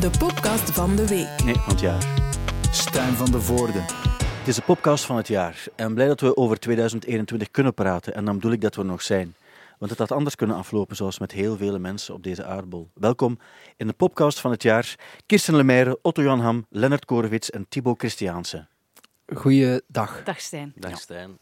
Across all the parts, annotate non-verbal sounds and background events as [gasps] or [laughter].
de podcast van de week. Nee, van het jaar. Stijn van de Voorde. Het is de podcast van het jaar. En blij dat we over 2021 kunnen praten. En dan bedoel ik dat we er nog zijn. Want het had anders kunnen aflopen, zoals met heel vele mensen op deze aardbol. Welkom in de podcast van het jaar. Kirsten Lemaire, Otto Jan Ham, Lennart Korewits en Thibaut Christiaanse. Goeiedag. Dag Stijn. Dag Stijn.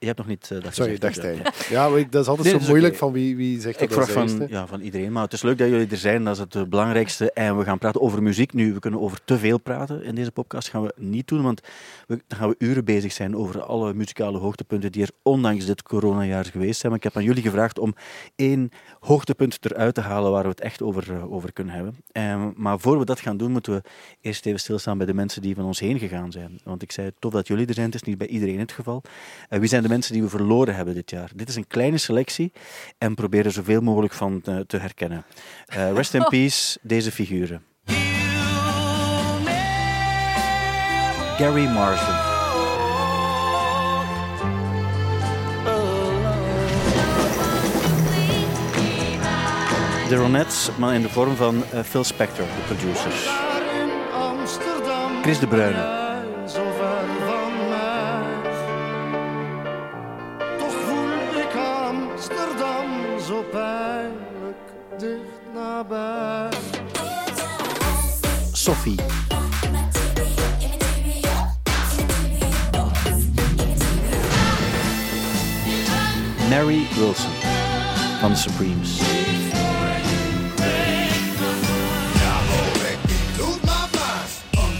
Je hebt nog niet uh, dag Sorry, dus, ja. Ja, maar ik- dat is altijd Nee, zo dat is moeilijk van wie, wie zegt Ik dat vraag van, ja, van iedereen, maar het is leuk dat jullie er zijn. Dat is het eh, belangrijkste. En we gaan praten over muziek nu. We kunnen over te veel praten in deze podcast. gaan we niet doen, want we, dan gaan we uren bezig zijn over alle muzikale hoogtepunten die er ondanks dit coronajaar geweest zijn. Maar ik heb aan jullie gevraagd om één hoogtepunt eruit te halen waar we het echt over, eh, over kunnen hebben. Ehm, maar voor we dat gaan doen, moeten we eerst even stilstaan bij de mensen die van ons heen gegaan zijn. Want ik zei, tof dat jullie er zijn. Het is niet bij iedereen het geval. Eh, wie zijn de mensen die we verloren hebben dit jaar? Dit is een kleine selectie en probeer er zoveel mogelijk van te, te herkennen. Eh, rest in [laughs] peace, deze figuren. Gary Marsden. De Ronettes, maar in de vorm van eh, Phil Spector, de producers. Chris de Bruyne. Nabij. Sophie. Mary Wilson van de Supremes.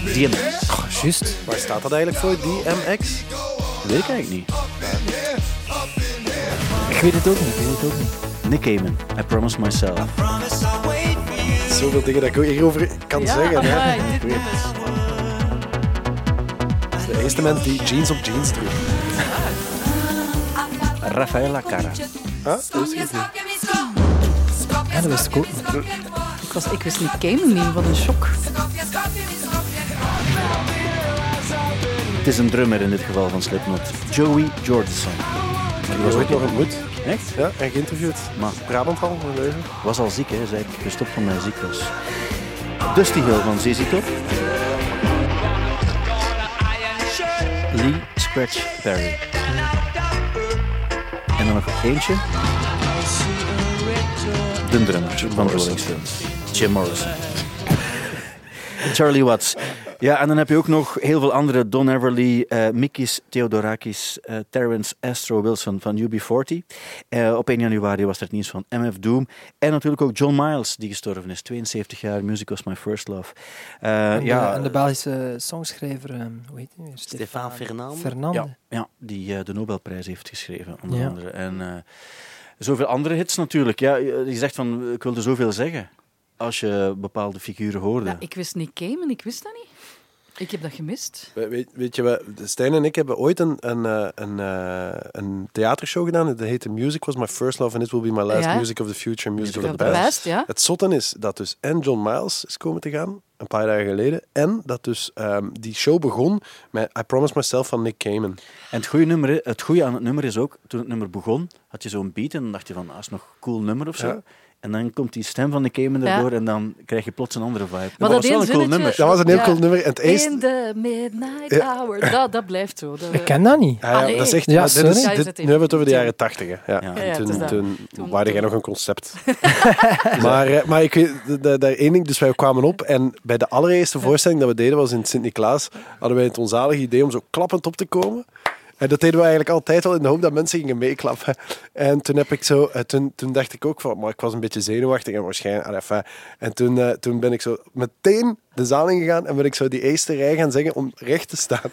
DMX. Oh, juist. Waar staat dat eigenlijk voor, DMX? Dat weet ik eigenlijk niet. Ik weet het ook niet. Ik weet het ook niet. Nick Cayman, I Promise Myself. Zoveel dingen dat ik ook hierover kan zeggen. Hè. Ja. De eerste mensen die jeans op jeans droeg. Rafaela Cara. Huh? Dat is. Ja, dat wist ik ook. Ik, was, ik wist niet Cayman niet, wat een shock. Het is een drummer in dit geval van Slipknot. Joey Jordison. Die was ook nog ontmoet. Echt? Ja, en geïnterviewd. Maar Brabant al, van Leuven. was al ziek, hè. Zei ik gestopt van mij ziek was. Dusty Hill van ZZ Top. Lee Scratch Perry. En dan nog eentje. De drummer van de Rolling Stones. Jim Morrison. [laughs] Charlie Watts. Ja, en dan heb je ook nog heel veel andere. Don Everly, eh Mikis Theodorakis, eh Terrence Astro Wilson van UB40. Eh, op 1 januari was er het nieuws van MF Doom. En natuurlijk ook John Miles, die gestorven is. 72 jaar, Music Was My First Love. Eh, En, de, ja, en de Belgische songschrijver, ehm, hoe heet hij? weer? Stefan Fernand. Fernande. ja, ja, die de Nobelprijs heeft geschreven, onder Ja. andere. En eh, zoveel andere hits natuurlijk. Ja, je je zegt van, ik wilde zoveel zeggen. Als je bepaalde figuren hoorde. Ja, ik wist niet Cayman, ik wist dat niet. Ik heb dat gemist. We- Weet, weet je, we, Stijn en ik hebben ooit een, een, eh, een, eh, een theatershow gedaan. Dat heette Music Was My First Love and It Will Be My Last Ja. Music of the Future, Music of Of the the Past. Past, ja. Het zotte is dat dus en John Miles is komen te gaan, een paar dagen geleden. En dat dus ehm, die show begon met I Promise Myself van Nick Cayman. En het goede, nummer, het goede aan het nummer is ook, toen het nummer begon, had je zo'n beat en dan dacht je van, ah, is nog een cool nummer of zo. Ja. En dan komt die stem van de Cayman Ja. erdoor en dan krijg je plots een andere vibe. Maar dat dat was wel een cool nummer. Dat was een heel Ja. cool nummer. En het eerste... In the midnight Ja. hour. Dat, dat blijft zo. Dat, Ik ken dat niet. Ah, dat is echt, Ja, dit is, dit- nu hebben we het over de Ja. jaren tachtig. Ja. Ja. En Ja, toen, toen, Toen- waarde jij nog een concept. [laughs] [laughs] maar, eh, maar ik weet, daar één ding, dus wij kwamen op en bij de allereerste voorstelling dat we deden was in Sint-Niklaas, hadden wij het onzalige idee om zo klappend op te komen. En dat deden we eigenlijk altijd al in de hoop dat mensen gingen meeklappen. En toen, heb ik zo, eh, toen, toen dacht ik ook van, maar ik was een beetje zenuwachtig en waarschijnlijk. ah, enfin. En toen, eh, toen ben ik zo meteen de zaal ingegaan en ben ik zo die eerste rij gaan zeggen om recht te staan.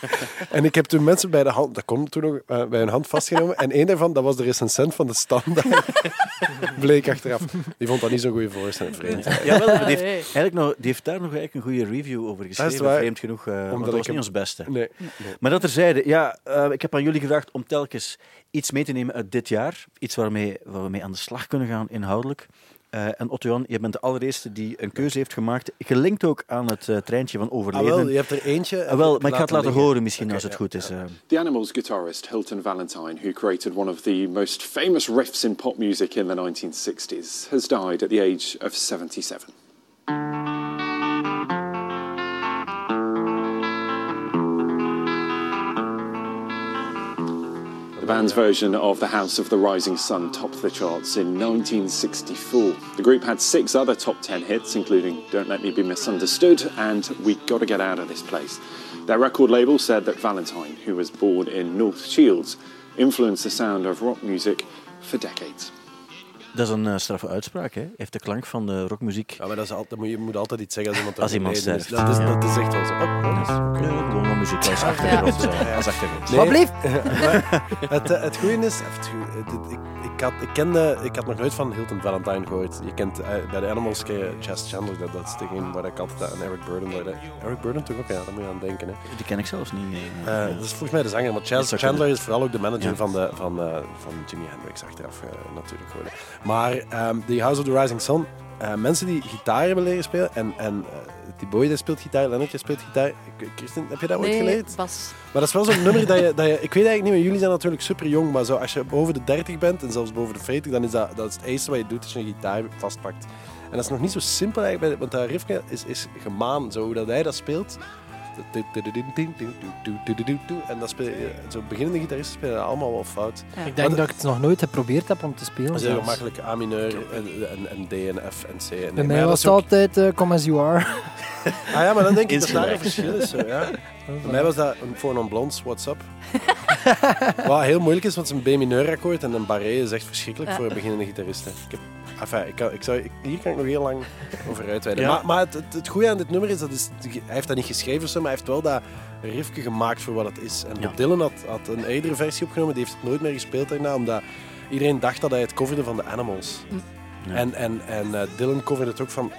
[laughs] en ik heb toen mensen bij de hand, dat kon toen nog, eh, bij hun hand vastgenomen. En één daarvan, dat was de recensent van de standaard. [laughs] Bleek achteraf. Die vond dat niet zo'n goede voorstelling, vreemd. Jawel, die heeft, nee. eigenlijk nog, die heeft daar nog eigenlijk een goede review over geschreven, waar. vreemd genoeg. eh, want dat was niet ons beste. Nee. Maar dat terzijde, ja, eh, ik heb aan jullie gevraagd om telkens iets mee te nemen uit dit jaar. Iets waarmee, waar we mee aan de slag kunnen gaan, inhoudelijk. Eh, en Otto Jan, je bent de allereerste die een keuze heeft gemaakt, gelinkt ook aan het eh, treintje van Ah, overleden. wel, je hebt er eentje. Ah, wel, maar ik ga het laten horen misschien als het goed is. eh. The Animals guitarist Hilton Valentine, who created one of the most famous riffs in pop music in the 1960s, has died at the age of 77. Band's version of The House of the Rising Sun topped the charts in 1964. The group had six other top 10 hits, including Don't Let Me Be Misunderstood and We Gotta Get Out of This Place. Their record label said that Valentine, who was born in North Shields, influenced the sound of rock music for decades. Dat is een eh, straffe uitspraak, hè. Heeft de klank van de rockmuziek... Ja, maar dat is altijd, moet je moet altijd iets zeggen als iemand [laughs] Als iemand is. sterft. Dat is, Ja. dat is echt wel zo. Oh, dat is-. Nee, gewoon wat muziek als achtergrond. eh, als achtergrond. Nee. Wat blieft? [laughs] het, eh, het goede is, of het goeie- eh, dit- ik, ik, had, ik, kende, ik had nog nooit van Hilton Valentine gehoord. Je kent eh, bij de Animals ken je Chess Chandler, dat, dat is degene waar ik altijd aan Eric Burden. waar de- Eric Burden toch ook, ja, daar moet je aan denken. Hè. Die ken ik zelfs niet. eh. Eh, dat is volgens mij de zanger, maar Chess Chandler is vooral ook de manager Ja. van, de, van, eh, van Jimi Hendrix achteraf eh, natuurlijk geworden. Maar ehm die House of the Rising Sun, eh, mensen die gitaar hebben leren spelen, en, en eh, die boy die speelt gitaar, Lennartje speelt gitaar. Kirsten, heb je dat ooit Nee, geleerd? Bas. Maar dat is wel zo'n nummer dat je, dat je... Ik weet eigenlijk niet, maar jullie zijn natuurlijk super jong, maar zo, als je boven de 30 bent en zelfs boven de 40, dan is dat, dat is het eerste wat je doet als je een gitaar vastpakt. En dat is nog niet zo simpel eigenlijk, want dat riffje is, is gemaan, zo hoe dat hij dat speelt. En dat speel je, zo beginnende gitaristen spelen dat allemaal wel fout. Ja. Ik denk Maar dat ik het nog nooit heb geprobeerd heb om te spelen. Dat is heel zelfs. gemakkelijk A mineur en, en, en D en F en C. En Bij maar mij was het ook- altijd eh, come as you are. [laughs] Ah ja, maar dan denk ik dat daar een verschil is. Zo, ja. Bij mij was dat een Four Non Blondes, What's Up. [laughs] Wat heel moeilijk is, want het is een B-mineur akkoord en een barré is echt verschrikkelijk Ja. voor beginnende gitaristen. Ik heb, enfin, ik kan, ik zou, ik- hier kan ik nog heel lang [laughs] over uitweiden. Ja. Maar, maar het, het, het goede aan dit nummer is, dat is, hij heeft dat niet geschreven, maar hij heeft wel dat riffje gemaakt voor wat het is. En Ja. Dylan had, had een eerdere versie opgenomen, die heeft het nooit meer gespeeld daarna, omdat iedereen dacht dat hij het coverde van de Animals. Ja. En, en, en eh, Dylan coverde het ook van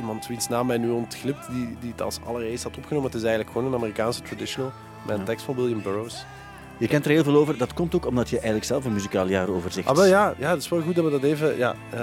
iemand wiens naam mij nu ontglipt, die, die het als allereerst had opgenomen. Het is eigenlijk gewoon een Amerikaanse traditional met een tekst van William Burroughs. Je kent er heel veel over. Dat komt ook omdat je eigenlijk zelf een muzikaal jaaroverzicht... Ah, wel ja, ja, het is wel goed dat we dat even. Ja, eh,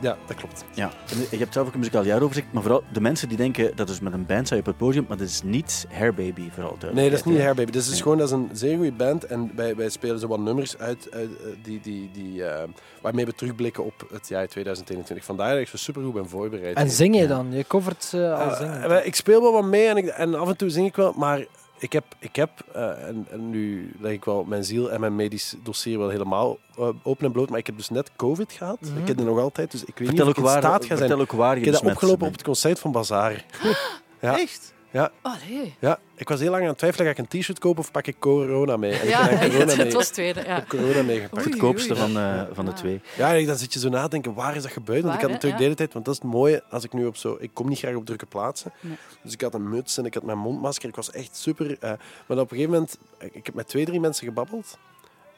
ja dat klopt. Ja, en je hebt zelf ook een muzikaal jaaroverzicht, maar vooral de mensen die denken dat is met een band sta je op het podium, maar dat is niet Hairbaby vooral. Nee, dat is niet Hairbaby. Dit is Nee. gewoon dat is een zeer goede band en wij, wij spelen zo wat nummers uit, uit eh, die, die, die, eh, waarmee we terugblikken op het jaar 2021. Vandaar dat ik zo supergoed ben voorbereid. En zing je dan? Je covert uh, al Eh, zingen. ik speel wel wat mee en, ik, en af en toe zing ik wel, maar ik heb, ik heb eh, en, en nu leg ik wel mijn ziel en mijn medisch dossier wel helemaal eh, open en bloot, maar ik heb dus net COVID gehad. Mhm. Ik heb het nog altijd, dus ik weet Vertel niet of ik in staat ga zijn. vertel ook waar je Ik heb dat besmet opgelopen op het concert van Bazaar. [gasps] Ja. Echt? Allee. Ja, ik was heel lang aan het twijfelen, ga ik een t-shirt kopen of pak ik corona mee? En ik Ja, heb dan corona, [laughs] het, mee, het was het tweede. Ja. ik heb corona meegepakt. Goedkoopste oei. van, eh, van de Ja. twee. Ja, dan zit je zo na te denken, waar is dat gebeurd? Want ik had natuurlijk de hele tijd, want dat is het mooie, als ik nu op zo... Ik kom niet graag op drukke plaatsen. Nee. Dus ik had een muts en ik had mijn mondmasker. Ik was echt super... eh, maar op een gegeven moment... Ik heb met twee, drie mensen gebabbeld.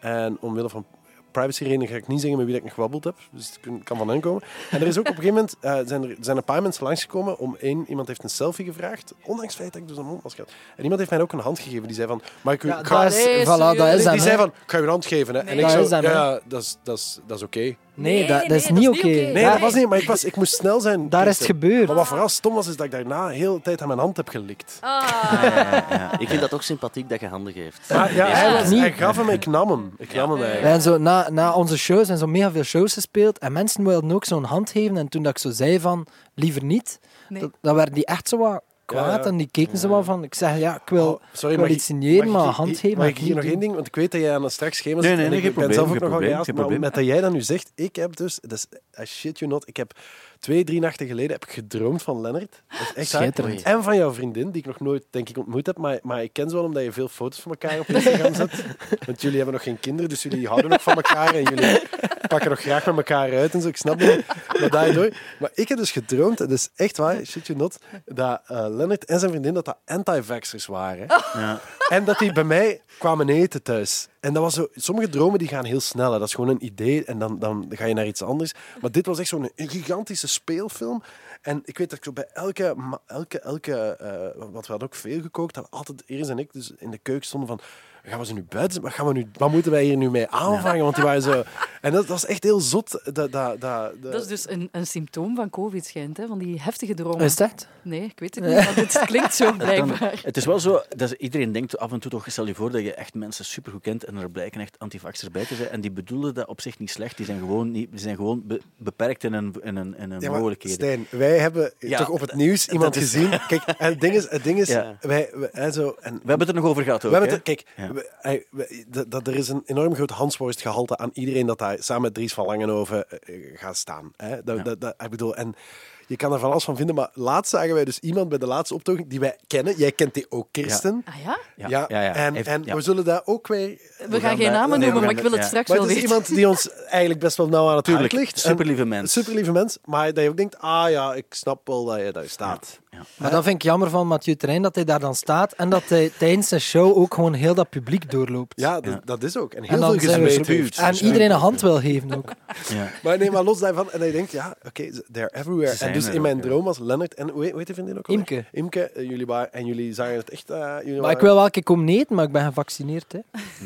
En omwille van privacy-redenen ga ik niet zeggen met wie ik nog gebabbeld heb. Dus het kan van hen komen. En er is ook op een gegeven moment... eh, zijn er zijn een paar mensen langsgekomen om één... Iemand heeft een selfie gevraagd, ondanks het feit dat ik dus een mondmasker had. En iemand heeft mij ook een hand gegeven. Die zei van... Maar ik, Ja, ga- dat is, Allee, voilà, dat serieus? is die, die zei van, ik ga je een hand geven. Hè. En ik zo, ja, dat is, dat is, dat is oké. Nee, dat, dat nee, is dat niet oké. Nee, dat was niet, maar ik, was, ik moest snel zijn. Daar is het gebeurd. Maar wat vooral stom was, is dat ik daarna heel de tijd aan mijn hand heb gelikt. Ah. Ik vind dat ook sympathiek dat je handen geeft. Maar ja, hij, was, Niet. hij gaf hem, ik nam hem. Ik nam hem eigenlijk. hebben zo na, na onze shows en zo mega veel shows gespeeld. En mensen wilden ook zo'n hand geven. En toen dat ik zo zei van, liever niet, Nee. dat, dan werden die echt zo wat kwaad. Ja, ja. En die keken zo wat van, ik zeg ja, ik wil, Oh, sorry, ik wil iets maar ik- hand geven Mag ik ik hier nog één ding? Want ik weet dat jij aan een straks schema Nee, nee, en nee, ik geen ben probleem, zelf ook nog wel probleem, Maar probleem. met dat jij dat nu zegt, ik heb dus, dat is, I shit you not, ik heb twee, drie nachten geleden heb ik gedroomd van Lennart. Dat is echt. Schitterend. En van jouw vriendin, die ik nog nooit, denk ik, ontmoet heb. Maar, maar ik ken ze wel omdat je veel foto's van elkaar op Instagram zet. [laughs] Want jullie hebben nog geen kinderen, dus jullie houden nog van elkaar. En jullie pakken nog graag met elkaar uit en zo. Ik snap het. Maar daardoor. Maar ik heb dus gedroomd, en dat is echt waar, shit you not, dat eh Lennart en zijn vriendin dat dat anti-vaxxers waren. Ja. En dat die bij mij kwamen eten thuis. En dat was zo, sommige dromen die gaan heel snel. Dat is gewoon een idee en dan, dan ga je naar iets anders. Maar dit was echt zo'n gigantische speelfilm. En ik weet dat ik bij elke, elke, elke wat we hadden ook veel gekookt, dat altijd Iris en ik dus in de keuken stonden van, gaan we ze nu buiten? Wat, gaan we nu, wat moeten wij hier nu mee aanvangen? Want die waren zo... En dat, was echt heel zot. Dat, dat, dat, dat, Dat is dus een, een symptoom van COVID, schijnt, hè? van die heftige dromen. Is echt? Nee, ik weet het niet, maar het klinkt zo [laughs] blijkbaar. het is wel zo, dat iedereen denkt af en toe toch, stel je voor dat je echt mensen supergoed kent en er blijken echt antivaxers bij te zijn. En die bedoelen dat op zich niet slecht, die zijn gewoon, niet, die zijn gewoon be- beperkt in een, in een, in een Ja, maar mogelijkheden. Stijn, wij hebben Ja, toch op het nieuws iemand is- gezien. Kijk, en het ding is, het ding is [laughs] Ja. wij, zo, en We hebben het er nog over gehad ook. We hebben het, kijk, hij- dat, dat er is een enorm groot Hansworst-gehalte aan iedereen dat daar samen met Dries van Langenhoven eh, gaat staan. Hè? Dat, Ja. dat, dat- ik bedoel, en je kan er van alles van vinden, maar laatst zagen wij dus iemand bij de laatste optocht die wij kennen. Jij kent die ook, Kirsten. Ah ja? Ja, Ja, ja, ja. En, Heeft- en ja. we zullen daar ook weer... We, gaan gaan geen namen noemen, maar ik wil het ja. straks Maar wel het is weten. iemand die ons eigenlijk best wel nauw aan het hart ligt. superlieve mens. Super lieve mens, maar dat je ook denkt, ah ja, ik snap wel dat je daar staat. Maar dat vind ik jammer van Mathieu Terrein, dat hij daar dan staat en dat hij tijdens zijn show ook gewoon heel dat publiek doorloopt. Ja, dat, Ja. dat is ook. En en heel dan veel zijn we gezweet zo- heeft. En iedereen een hand wil geven ook. Ja. [laughs] Maar nee, maar los daarvan. En hij denkt, ja, oké, they're everywhere. En zijn dus in mijn ook, droom was Lennart en hoe heet, die vriendin ook alweer? Imke. Imke, eh, jullie waren, en jullie zagen het echt... eh, jullie Maar waren- ik wil wel een keer komen eten, maar ik ben gevaccineerd. Hè.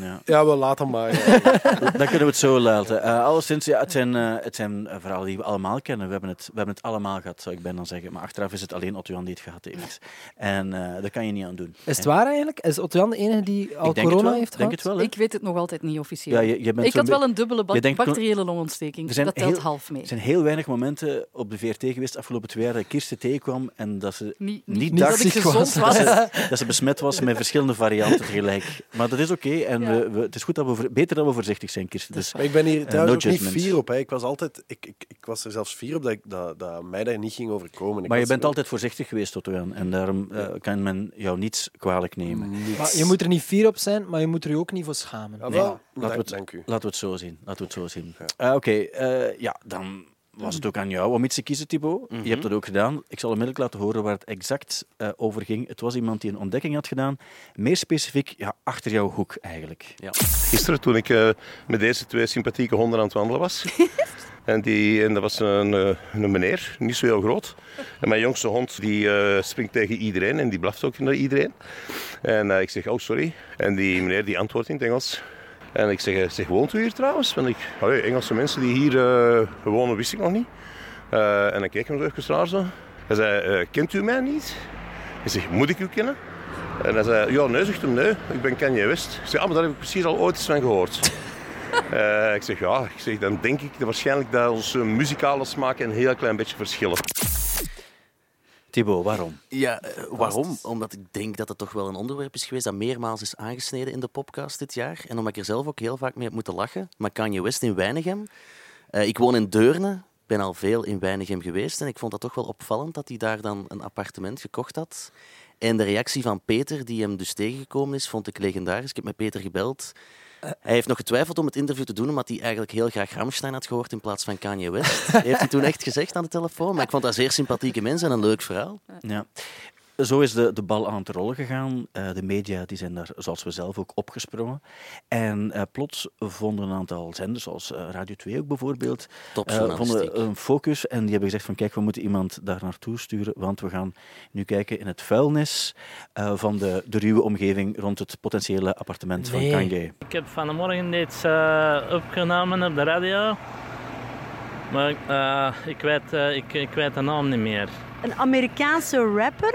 Ja. Ja, wel, laat hem maar. ja. [laughs] Dan kunnen we het zo laten. Eh alleszins, ja, het zijn, het zijn verhalen die we allemaal kennen. We hebben, het, we hebben het allemaal gehad, zou ik bijna zeggen. Maar achteraf is het alleen Otto die het gehad heeft. En eh daar kan je niet aan doen. Is het waar eigenlijk? Is Otto Jan de enige die al Ik denk het corona wel. heeft Ik denk gehad? het wel. Ik weet het nog altijd niet officieel. Ja, je, je bent ik had wel een dubbele ba- je denkt- bacteriële longontsteking. Dat telt heel- half mee. Er zijn heel weinig momenten op de VRT geweest afgelopen twee jaar dat Kirsten tegenkwam en dat ze Niet, niet niet, dacht dat ik was. was. dat [laughs] ze, dat ze besmet was met verschillende varianten tegelijk. Maar dat is oké en Ja. we, we- het is goed dat we voor- beter dat we voorzichtig zijn, Kirsten. Dus, Maar ik ben hier trouwens no ook niet fier op. Hè. Ik, was altijd, ik, ik, ik was er zelfs fier op dat, ik, dat, dat mij daar niet ging overkomen. Ik maar je bent altijd voorzichtig geweest, Otto Jan. En daarom eh, kan men jou niets kwalijk nemen. Niets. Maar je moet er niet fier op zijn, maar je moet er je ook niet voor schamen. Ja, Nee, laten we het- dank u. Laten we het zo zien. Laten we het zo zien. Eh, Oké, eh, ja, dan was het ook aan jou om iets te kiezen, Thibaut. Je hebt dat ook gedaan. Ik zal onmiddellijk laten horen waar het exact eh, over ging. Het was iemand die een ontdekking had gedaan. Meer specifiek, ja, achter jouw hoek eigenlijk. Gisteren, toen ik eh, met deze twee sympathieke honden aan het wandelen was. [laughs] en, die, en dat was een, eh, een meneer, niet zo heel groot. En mijn jongste hond die eh, springt tegen iedereen en die blaft ook naar iedereen. En eh, ik zeg, oh sorry. En die meneer die antwoordt in het Engels. En ik zeg, zeg woont u hier trouwens? Want ik, Engelse mensen die hier wonen, wist ik nog niet. En dan keek hem zo even raar zo. Hij zei, kent u mij niet? Ik zeg, moet ik u kennen? En hij zei, ja, nee, zegt hem, nee, ik ben Kanye West. Ik zeg, ah, maar daar heb ik precies al ooit eens van gehoord. Eh, ik zeg, ja, ik zeg, dan denk ik dat waarschijnlijk dat onze muzikale smaken een heel klein beetje verschillen. Thibaut, waarom? Ja, eh, waarom? Omdat ik denk dat het toch wel een onderwerp is geweest dat meermaals is aangesneden in de podcast dit jaar. En omdat ik er zelf ook heel vaak mee heb moeten lachen. Maar Kanye West in Weinigem. Eh, ik woon in Deurne, ben al veel in Weinigem geweest. En ik vond dat toch wel opvallend dat hij daar dan een appartement gekocht had. En de reactie van Peter, die hem dus tegengekomen is, vond ik legendarisch. Ik heb met Peter gebeld. Hij heeft nog getwijfeld om het interview te doen, omdat hij eigenlijk heel graag Rammstein had gehoord in plaats van Kanye West. heeft hij toen echt gezegd aan de telefoon. Maar ik vond dat zeer sympathieke mensen en een leuk verhaal. Ja. Zo is de, de bal aan het rollen gegaan. Eh, de media die zijn daar, zoals we zelf, ook opgesprongen. En eh, plots vonden een aantal zenders, zoals eh, Radio 2 ook bijvoorbeeld, vonden een focus. En die hebben gezegd van, kijk, we moeten iemand daar naartoe sturen, want we gaan nu kijken in het vuilnis eh, van de, de ruwe omgeving rond het potentiële appartement Nee. van Kanye. Ik heb vanmorgen iets eh, opgenomen op de radio. Maar eh, ik, weet, eh, ik, ik weet de naam niet meer. Een Amerikaanse rapper,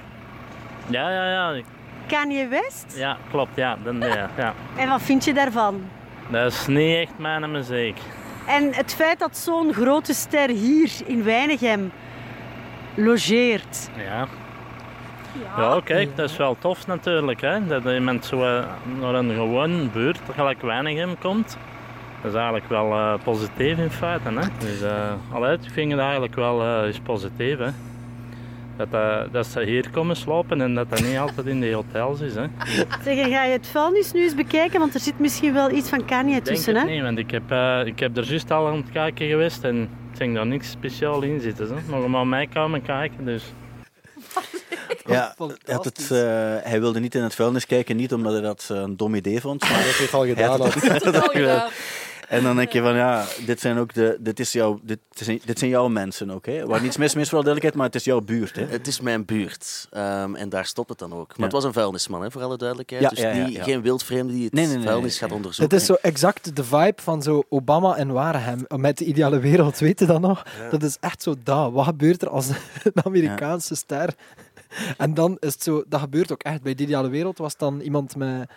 Ja, ja, ja. Kanye West. Ja, klopt. Ja, dan, ja, ja. [laughs] En wat vind je daarvan? Dat is niet echt mijn muziek. En het feit dat zo'n grote ster hier in Weinigem logeert. Ja. Ja, kijk, dat is wel tof natuurlijk. Hè? Dat iemand zo eh, naar een gewoon buurt, gelijk Weinigem, komt. Dat is eigenlijk wel eh, positief in feite. Hè? Dus eh allee, ik vind het eigenlijk wel is positief. Hè? Dat, eh, dat ze hier komen slapen en dat dat niet altijd in de hotels is. Hè? Zeg, en ga je het vuilnis nu eens bekijken? Want er zit misschien wel iets van Kanye denk tussen, het hè? niet, want ik heb, eh, ik heb er juist al aan het kijken geweest en ik denk daar niks speciaal in zitten. Hè. Nog maar mij komen kijken, dus... Ja, hij, had het, eh, hij wilde niet in het vuilnis kijken, niet omdat hij dat een dom idee vond, maar Dat heeft hij al hij gedaan. [laughs] had hè. het- dat had gedaan. En dan denk je van ja, dit zijn ook de, dit, is jouw, dit, zijn, dit zijn jouw mensen ook. Hè? Waar niets mis mis voor alle duidelijkheid, maar het is jouw buurt. Hè? Het is mijn buurt ehm, en daar stopt het dan ook. Maar Ja. het was een vuilnisman, hè, voor alle duidelijkheid. Ja, dus ja, ja. geen wildvreemde die het Nee, nee, nee, vuilnis nee, gaat nee. onderzoeken. Het is zo exact de vibe van zo Obama en Wareham met de ideale wereld, weet je dat nog? Dat is echt zo dat. Wat gebeurt er als [laughs] een Amerikaanse ster? En dan is het zo, dat gebeurt ook echt. Bij de ideale wereld was dan iemand met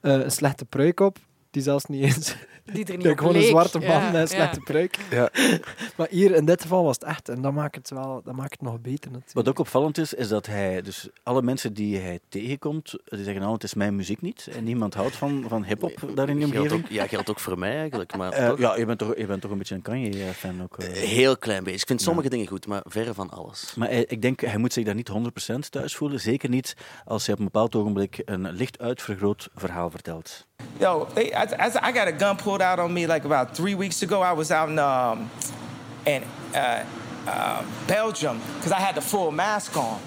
eh, een slechte pruik op. die zelfs niet eens... Die er niet [laughs] Kijk, gewoon een zwarte man Ja, met een slechte ja. pruik. Ja. [laughs] Maar hier, in dit geval was het echt. En dat maakt het, wel, dat maakt het nog beter natuurlijk. Wat ook opvallend is, is dat hij, dus alle mensen die hij tegenkomt, die zeggen nou, het is mijn muziek niet. En niemand houdt van, van hip-hop daar in die Geldt omgeving. ook, ja, geldt ook voor mij eigenlijk. Maar [laughs] Eh, toch ja, je bent, toch, je bent toch een beetje een Kanye-fan ook. eh. heel klein beetje. Ik vind sommige dingen goed, maar verre van alles. Maar hij- ik denk, hij moet zich daar niet 100% thuis voelen. Zeker niet als hij op een bepaald ogenblik een licht uitvergroot verhaal vertelt. Yo, they, I, I, I got a gun pulled out on me like about three weeks ago. I was out in um, in uh, uh, Belgium because I had the full mask on.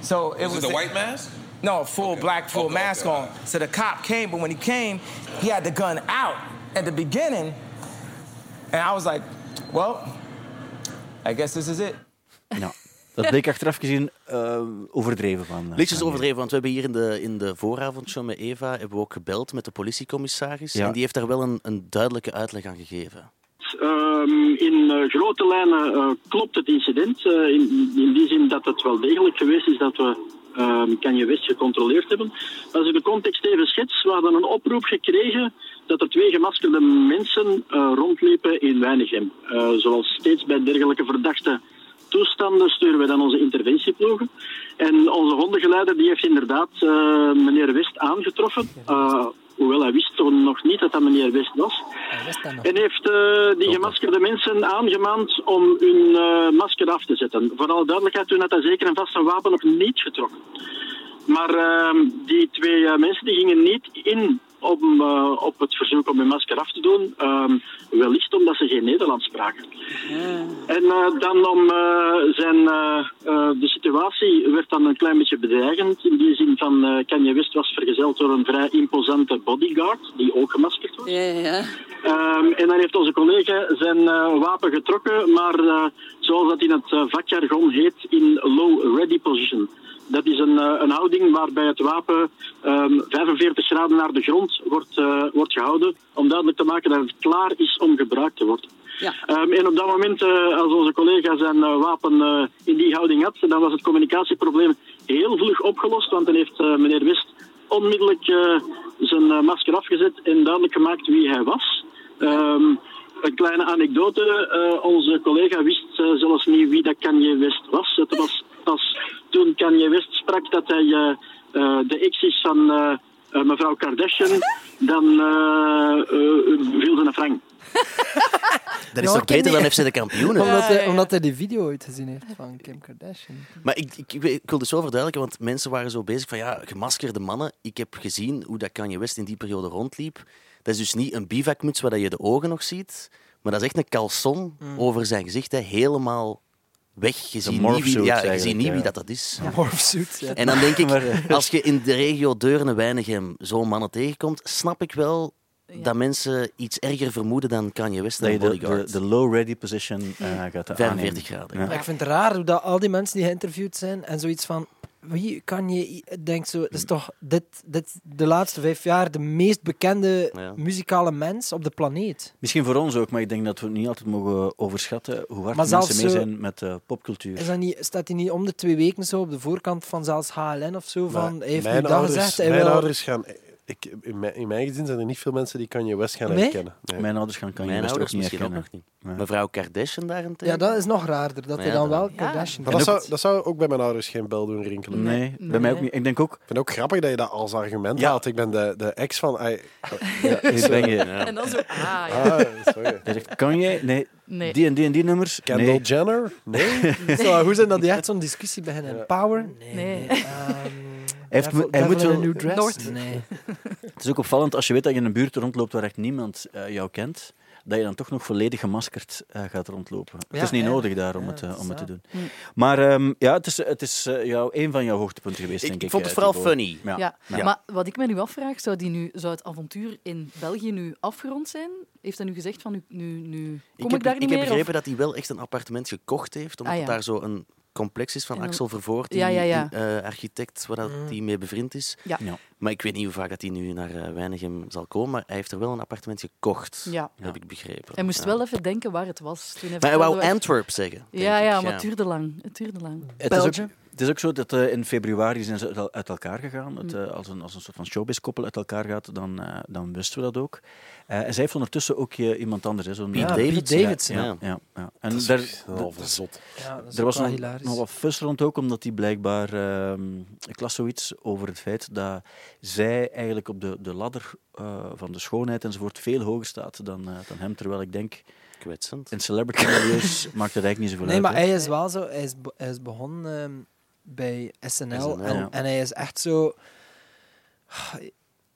So it was, it the white mask? No, a full black full Okay, mask okay, on. So the cop came, but when he came, he had the gun out at the beginning, and I was like, well, I guess this is it. Ja, dat bleek achteraf gezien eh, overdreven van. eh, Lichtjes overdreven, want we hebben hier in de, in de vooravondshow met Eva hebben we ook gebeld met de politiecommissaris. Ja. En die heeft daar wel een, een duidelijke uitleg aan gegeven. Ehm, in eh, grote lijnen klopt het incident. in, in die zin dat het wel degelijk geweest is dat we ehm Kanye West gecontroleerd hebben. Als ik de context even schets, we hadden een oproep gekregen dat er twee gemaskerde mensen eh, rondliepen in Weinigem. Eh, zoals steeds bij dergelijke verdachte toestanden sturen wij dan onze interventieploegen. En onze hondengeleider die heeft inderdaad eh, meneer West aangetroffen. Eh, hoewel hij wist toen nog niet dat dat meneer West was. En heeft eh, die gemaskerde mensen aangemaand om hun masker af te zetten. Voor alle duidelijkheid, toen had hij zeker en vast zijn wapen nog niet getrokken. Maar ehm, die twee mensen die gingen niet in om, eh, op het verzoek om hun masker af te doen. ehm, wellicht omdat ze geen Nederlands spraken. En eh, dan om eh, zijn, de situatie werd dan een klein beetje bedreigend. In die zin van Kanye West was vergezeld door een vrij imposante bodyguard, die ook gemaskerd was. Ehm, en dan heeft onze collega zijn wapen getrokken, maar zoals dat in het eh, vakjargon heet, in low ready position. Dat is een, eh, een houding waarbij het wapen ehm, 45 graden naar de grond wordt, eh, wordt gehouden, om duidelijk te maken dat het klaar is om gebruikt te worden. Ehm, en op dat moment, als onze collega zijn wapen in die houding had, dan was het communicatieprobleem heel vlug opgelost, want dan heeft meneer West onmiddellijk zijn masker afgezet en duidelijk gemaakt wie hij was. Ehm, een kleine anekdote. eh, onze collega wist eh, zelfs niet wie dat Kanye West was. Het was pas toen Kanye West sprak dat hij eh, de ex is van mevrouw Kardashian. Dan eh, eh, viel ze een frank. Dat is Ja, toch beter dan FC de kampioenen? Omdat, hij, omdat hij die video ooit gezien heeft van Kim Kardashian. Maar ik, ik, ik wil- ik wil dus zo verduidelijken, want mensen waren zo bezig van ja, gemaskerde mannen. Ik heb gezien hoe dat Kanye West in die periode rondliep. Dat is dus niet een bivakmuts waar je de ogen nog ziet, maar dat is echt een caleçon Mm. over zijn gezicht, hè, helemaal weg. Je ziet niet, wie, ja, je ziet niet ja. wie dat, dat is. Morphsuit, ja. En dan denk ik, [laughs] eh, als je in de regio Deurne-Weinigem zo'n mannen tegenkomt, snap ik wel dat mensen iets erger vermoeden dan Kanye West Dat en je de, de, de low ready position eh, gaat 45 aannemen. graden. Ja. Ik vind het raar hoe dat al die mensen die geïnterviewd zijn en zoiets van. Wie kan je denkt zo, dat is toch dit, dit de laatste vijf jaar de meest bekende Ja. muzikale mens op de planeet. Misschien voor ons ook, maar ik denk dat we niet altijd mogen overschatten hoe hard Maar mensen mee zijn met eh, popcultuur. Is dat niet, staat hij niet om de twee weken zo op de voorkant van zelfs HLN of zo? Van, hij heeft nu mijn dat ouders, gezegd. Hij mijn wil- ouders gaan... Ik, in, mijn, in mijn gezin zijn er niet veel mensen die Kanye West gaan Nee? herkennen. Nee. Mijn ouders gaan Kanye Mijn West ook niet misschien ook herkennen. nog niet. Mevrouw Kardashian daarentegen? Ja, dat is nog raarder. Dat hij ja, dan wel Ja. Kardashian Maar dat zou, dat zou ook bij mijn ouders geen bel doen rinkelen. Nee, bij mij ook niet. Ik denk ook, Ik vind het ook grappig dat je dat als argument Ja. haalt. Ik ben de, de ex van... [laughs] ai- ja, hier ben je. En dan zo, ah ja. Ah, sorry. Hij zegt, kan jij? Nee. Nee. Die en die en die nummers? Kendall Nee. Jenner? Nee. [laughs] Zou goed zijn dat die echt zo'n discussie beginnen. Power? Nee. Nee. Ehm, heeft Devil- hij Devil moet wel- New Dress? Noord. Nee. Het is ook opvallend als je weet dat je in een buurt rondloopt waar echt niemand eh, jou kent, dat je dan toch nog volledig gemaskerd eh, gaat rondlopen. het is niet ja. nodig daar om, Ja, het, eh, om het te doen. Maar ehm, ja, het is, het is jou, een van jouw hoogtepunten geweest, Ik- denk ik ik. vond het vooral funny. Ja. Ja. Ja. maar wat ik me nu afvraag, zou, die nu, zou het avontuur in België nu afgerond zijn? Heeft hij nu gezegd van nu, nu, nu kom ik, Ik heb, daar ik niet heb meer? begrepen of- dat hij wel echt een appartement gekocht heeft, omdat Ah, het daar zo een complex is van dan- Axel Vervoort, die Ja, ja, ja. eh, architect, waar dat die mee bevriend is. Ja. Ja. Maar ik weet niet hoe vaak dat hij nu naar eh, Weinigem zal komen, maar hij heeft er wel een appartement gekocht, Ja. heb ik begrepen. Hij moest Ja. wel even denken waar het was. Toen hij Maar hij wou Antwerp zeggen. denk Ja, ik, ja, maar het duurde lang. Het duurde lang. Het is, ook, Belgium? Het is ook zo dat eh, in februari zijn ze uit, el- uit elkaar gegaan. Het, Hm. eh, als, een, als een soort van showbiz-koppel uit elkaar gaat, dan, eh, dan wisten we dat ook. Eh, en zij heeft ondertussen ook iemand anders. Hè, zo'n Pete ja, Davidson. Davidson. Ja, ja, ja. En Dat is daar, een halve zot. Ja, dat is er was wel nog, hilarisch. nog wat fus rond ook, omdat hij blijkbaar... ehm, ik las zoiets over het feit dat zij eigenlijk op de, de ladder eh, van de schoonheid enzovoort veel hoger staat dan, eh, dan hem. Terwijl ik denk, Kwetsend. in celebrity-milieus [laughs] maakt het eigenlijk niet zoveel Nee, uit. maar hè. hij is wel zo. Hij is, be- hij is begonnen ehm, bij SNL. SNL, en, ja. en hij is echt zo.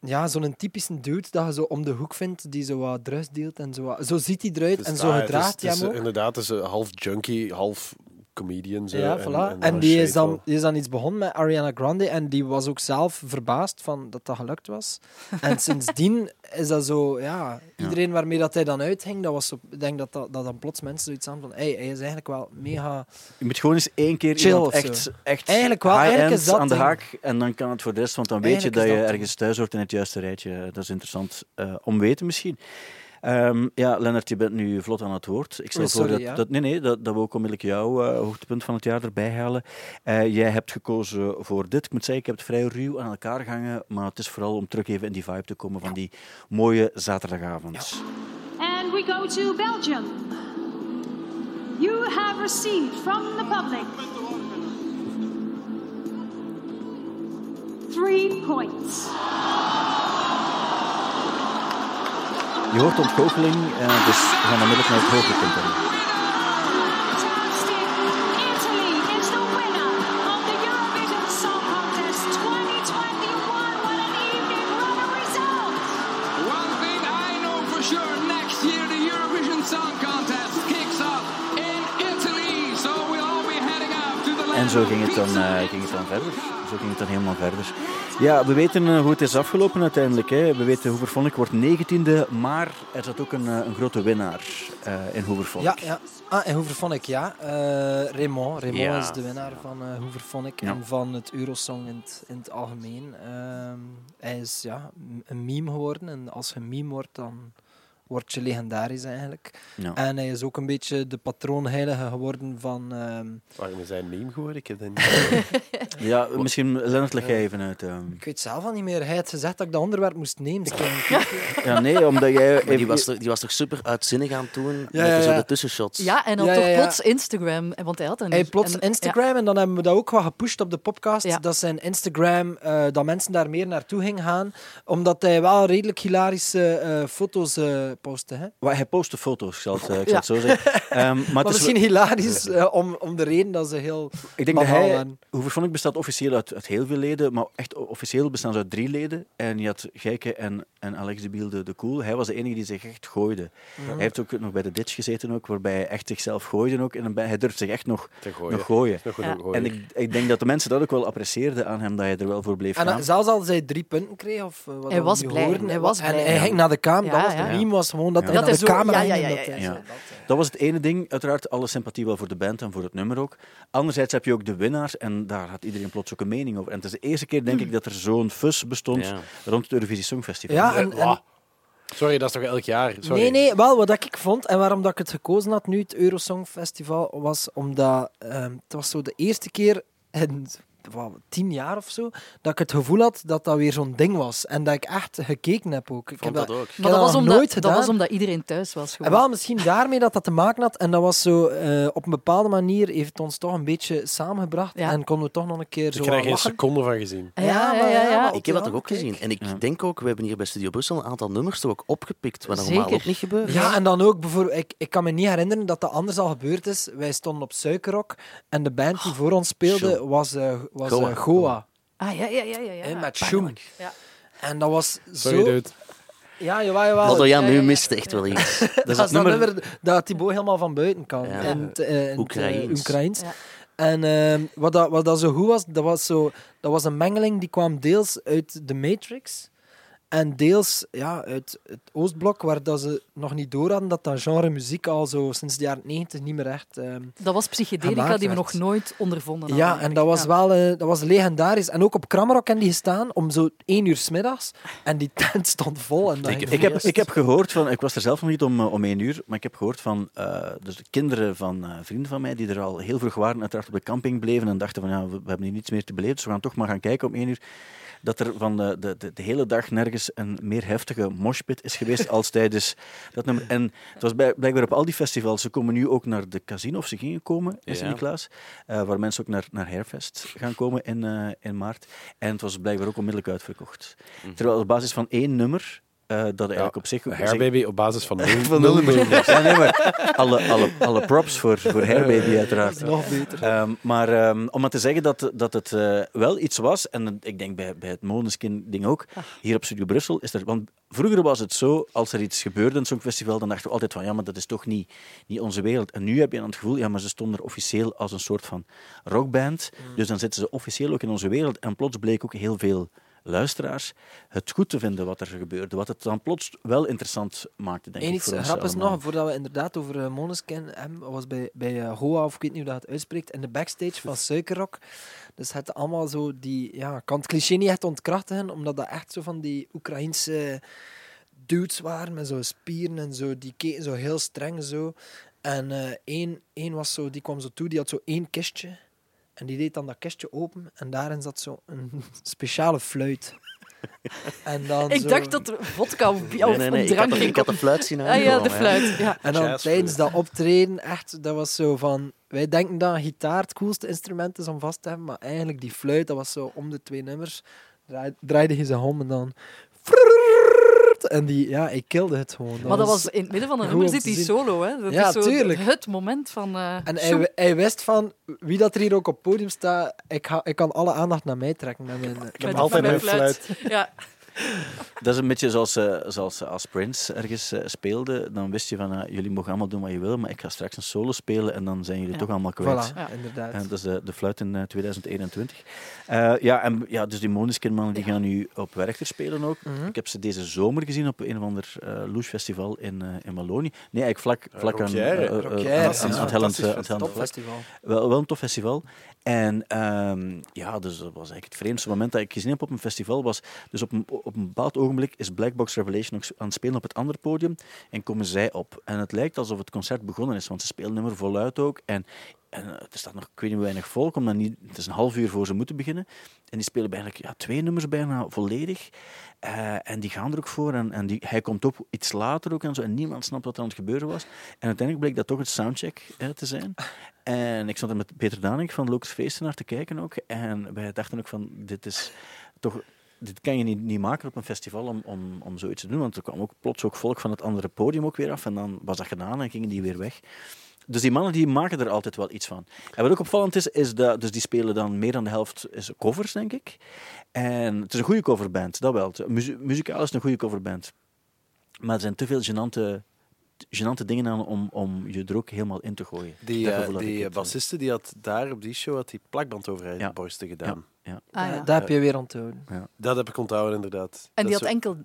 Ja, zo'n typische dude dat je zo om de hoek vindt, die zo wat drugs deelt en zo. wat- Zo ziet hij eruit Dus, en zo gedraagt hij hem ook. Inderdaad, is een half junkie, half comedian. Zo, Ja, voilà. En, die, is dan, die is dan iets begonnen met Ariana Grande en die was ook zelf verbaasd van dat dat gelukt was. [laughs] En sindsdien is dat zo, ja, iedereen waarmee dat hij dan uithing, dat was zo, ik denk dat, dat, dat dan plots mensen zoiets aan van, hey, hij is eigenlijk wel mega... Je moet gewoon eens één keer Chill of echt, zo. echt Eigenlijk wel, eigenlijk high-end is dat aan de ding. haak en dan kan het voor de rest, want dan weet je dat je ergens thuis hoort in het juiste rijtje. Dat is interessant eh, om weten misschien. Ehm, ja, Lennart, je bent nu vlot aan het woord. Ik stel Oh, voor dat, ja. dat, nee, nee, dat, dat we ook onmiddellijk jouw eh, hoogtepunt van het jaar erbij halen. Eh, jij hebt gekozen voor dit. Ik moet zeggen, ik heb het vrij ruw aan elkaar gehangen, maar het is vooral om terug even in die vibe te komen van die mooie zaterdagavond. And we go to Belgium. You have received from the public three points. Je hoort ontgoocheling, eh, dus we gaan onmiddellijk naar het hoogtepunt. dan. Fantastic! Italy is the winner of the Eurovision Song Contest 2021. What an evening! What a result! One thing I know for sure, next year the Eurovision Song Contest kicks off in Italy. So we'll all be heading out to the land En zo ging het, dan, eh, ging het dan verder. Zo ging het dan helemaal verder. Ja, we weten eh, hoe het is afgelopen uiteindelijk. Hè. We weten Hoeverfonnik wordt negentiende, maar er zat ook een, eh, een grote winnaar eh, in Hoeverfonnik. Ja, ja. Ah, en Hooverphonic, ja. Eh Raymond. Raymond Ja. is de winnaar van eh Hooverphonic Ja. en van het Eurosong in het, in het algemeen. Ehm, hij is ja, een meme geworden en als je meme wordt, dan word je legendarisch eigenlijk. Ja. En hij is ook een beetje de patroonheilige geworden van... ehm, Waarom is hij een meme geworden? Ik heb dat niet [laughs] Ja, misschien Lennart leg jij even uit. ehm. ik weet zelf al niet meer. Hij had gezegd dat ik dat onderwerp moest nemen. [laughs] Een Ja, nee, omdat jij... Maar die was, toch, die was toch super uitzinnig aan het doen Ja, met ja, zo ja. de tussenshots. Ja, en dan Ja, toch plots Instagram. en- Want hij had dat Hij plots En- Instagram en dan hebben we dat ook wat gepusht op de podcast. Ja. Dat zijn Instagram, eh, dat mensen daar meer naartoe gingen gaan. Omdat hij wel redelijk hilarische eh, foto's eh postte. Hè? Wel, Hij postte foto's, ik zal het, eh, ik zal Ja. het zo zeggen. [laughs] Ehm, maar Maar, het is misschien hilarisch eh, om, om de reden dat ze heel Ik denk dat hij, waren. Hoeverfonnik bestaat officieel uit, uit heel veel leden, maar echt officieel bestaan ze uit drie leden. En je had Gijke en, en Alex de Biel de, de Cool. Hij was de enige die zich echt gooide. Hij heeft ook nog bij de Ditch gezeten, ook, waarbij hij echt zichzelf gooide. Ook, en hij durft zich echt nog, Te gooien. nog gooien. Nog een gooien. En ik, ik denk dat de mensen dat ook wel apprecieerden aan hem, dat hij er wel voor bleef En gaan. eh, zelfs als hij drie punten kreeg, of eh, wat Hij was blij, hoorden, hij was en blij. hij ging naar de camera. Ja, dat was ja. de meme, was gewoon dat Ja. Dat de zo- camera ja, ja, ging. en ja, dat ja, hij- Ja. Dat was het ene ding. Uiteraard alle sympathie wel voor de band en voor het nummer ook. Anderzijds heb je ook de winnaars en daar had iedereen plots ook een mening over. En het is de eerste keer, denk ik, dat er zo'n fus bestond Ja. rond het Eurovisie Songfestival. Ja, en. Sorry, dat is toch elk jaar? Sorry. Nee, nee, wel wat ik vond en waarom dat ik het gekozen had nu, het Eurosong Festival, was omdat ehm, het was zo de eerste keer in wat, tien jaar of zo, dat ik het gevoel had dat dat weer zo'n ding was. En dat ik echt gekeken heb ook. Ik vond heb dat ook. ik Maar dat was, omdat, nooit dat was omdat iedereen thuis was. En Gewoon. wel, misschien daarmee dat dat te maken had. En dat was zo, eh, op een bepaalde manier heeft het ons toch een beetje samengebracht. Ja. En konden we toch nog een keer Ik zo heb er geen lachen. seconde van gezien. ja, ja, maar ja, ja. maar Ik heb dat toch ook kijk. gezien. En ik Ja. denk ook, we hebben hier bij Studio Brussel een aantal nummers toch ook opgepikt, wat normaal Zeker. ook niet gebeurt. Ja, en dan ook bijvoorbeeld, ik, ik kan me niet herinneren dat dat anders al gebeurd is. Wij stonden op Suikerrok en de band die voor ons speelde was, eh was Goa. eh, Goa. Ah, ja, ja, ja, ja. ja. hè, met Shoem. Ja. En dat was Sorry, zo... dude. Ja, jawel, jawel. Jan, Ja, nu ja, ja. mist echt wel iets. [laughs] Dat, is dat nummer dat Thibaut helemaal van buiten kan. Ja. In het, eh, in het, eh, Oekraïens. Oekraïens. Ja. En ehm, wat, dat, wat dat zo goed was, dat was, zo, dat was een mengeling die kwam deels uit The Matrix En deels ja, uit het Oostblok, waar dat ze nog niet door hadden dat dat genre muziek al zo sinds de jaren 90 niet meer echt. ehm, Dat was psychedelica die we nog nooit ondervonden ja, hadden. en dat was wel eh, dat was legendarisch. En ook op Kramrock hebben die gestaan om zo één uur 's middags. En die tent stond vol. En Ik, ik, heb, ik heb gehoord van, ik was er zelf nog niet om, eh, om één uur, maar ik heb gehoord van eh, dus de kinderen van eh, vrienden van mij die er al heel vroeg waren, uiteraard op de camping bleven en dachten van ja, we, we hebben hier niets meer te beleven, dus we gaan toch maar gaan kijken om één uur. Dat er van de, de, de, hele dag nergens een meer heftige moshpit is geweest als tijdens dat nummer. En het was bij- blijkbaar op al die festivals. Ze komen nu ook naar de casino, of ze gingen komen in. Sint-Niklaas, eh, waar mensen ook naar, naar Hairfest gaan komen in, eh, in maart. En het was blijkbaar ook onmiddellijk uitverkocht. Terwijl op basis van één nummer, eh, dat eigenlijk op zich... Hairbaby op basis van [laughs] nul. Van nul. Ja, nee, maar alle, alle, alle props voor, voor Hairbaby uiteraard. Nog beter. Ehm, maar ehm, om maar te zeggen dat, dat het eh, wel iets was, en ik denk bij, bij het Måneskin-ding ook, hier op Studio Brussel, is er... Want vroeger was het zo, als er iets gebeurde in zo'n festival, dan dachten we altijd van, ja, maar dat is toch niet, niet onze wereld. En nu heb je dan het gevoel, ja, maar ze stonden er officieel als een soort van rockband, dus dan zitten ze officieel ook in onze wereld. En plots bleek ook heel veel luisteraars het goed te vinden wat er gebeurde, wat het dan plots wel interessant maakte, denk Eén ik, iets grappigs nog, voordat we inderdaad over uh, Måneskin hebben, was bij, bij eh, Hoa, of ik weet niet hoe dat het uitspreekt, in de backstage van Suikerrock. Dus het allemaal zo die, ja, ik kan het cliché niet echt ontkrachten, omdat dat echt zo van die Oekraïnse dudes waren met zo spieren en zo, die keken zo heel streng zo. En eh, één, één was zo, die kwam zo toe, die had zo één kistje. En die deed dan dat kistje open en daarin zat zo een speciale fluit. [laughs] En dan Ik zo- dacht dat er vodka of, of Nee, nee, nee, of ik had drank ik had de fluit zien Ah ja, de fluit. Ja. En dan Jazz tijdens dat optreden, echt, dat was zo van... Wij denken dat een gitaar het coolste instrument is om vast te hebben, maar eigenlijk die fluit, dat was zo om de twee nummers. Draai- Draaide hij zijn om en dan... En die, ja, ik kilde het gewoon. Maar dat was in het midden van een nummer zit die solo, hè? Dat Ja, is zo tuurlijk. het moment van. eh, En hij, hij wist van, wie dat er hier ook op het podium staat, ik, ga, ik kan alle aandacht naar mij trekken met mijn... Ik Met- altijd mijn fluit. Ja. [laughs] Dat is een beetje zoals, eh, zoals als Prince ergens eh, speelde. Dan wist je van, eh, jullie mogen allemaal doen wat je wil, maar ik ga straks een solo spelen en dan zijn jullie Ja. toch allemaal kwijt. Voilà, Ja. inderdaad. En dat is de, de fluit in eh, 2021. Eh, ja, en ja, dus die Måneskin-mannen die gaan nu op Werchter spelen ook. Mhm. Ik heb ze deze zomer gezien op een of ander eh Loes Festival in, eh, in Wallonië. Nee, eigenlijk vlak, vlak aan, eh, eh, aan- aan- aan het Helland, eh. Topfestival. Wel, wel een tof festival. En ehm, ja, dus dat was eigenlijk het vreemdste moment dat ik gezien heb op een festival. Was dus op een, op een bepaald ogenblik is Black Box Revelation aan het spelen op het andere podium. En komen zij op. En het lijkt alsof het concert begonnen is, want ze spelen nummer voluit ook. En, en eh, er staat nog, ik weet niet weinig volk, omdat niet, het is een half uur voor ze moeten beginnen. En die spelen eigenlijk ja, twee nummers bijna volledig. Eh, en die gaan er ook voor. En, en die, hij komt op iets later ook en zo. En niemand snapt wat er aan het gebeuren was. En uiteindelijk bleek dat toch het soundcheck eh, te zijn. En ik stond er met Peter Danik van Locus Feesten naar te kijken ook. En wij dachten ook van, dit is toch... Dit kan je niet, niet maken op een festival om, om, om zoiets te doen. Want er kwam ook plots ook volk van het andere podium ook weer af. En dan was dat gedaan en gingen die weer weg. Dus die mannen die maken er altijd wel iets van. En wat ook opvallend is, is dat dus die spelen dan meer dan de helft is covers, denk ik. En het is een goede coverband, dat wel. Muzie- muzikaal is het een goede coverband. Maar er zijn te veel gênante, gênante dingen aan om, om je er ook helemaal in te gooien. Die, ik die het, eh. bassiste die had daar op die show had die plakband over haar Ja. borsten gedaan. Ja. Ah, Ja, dat heb je weer onthouden. Dat heb ik onthouden, inderdaad. En die had enkel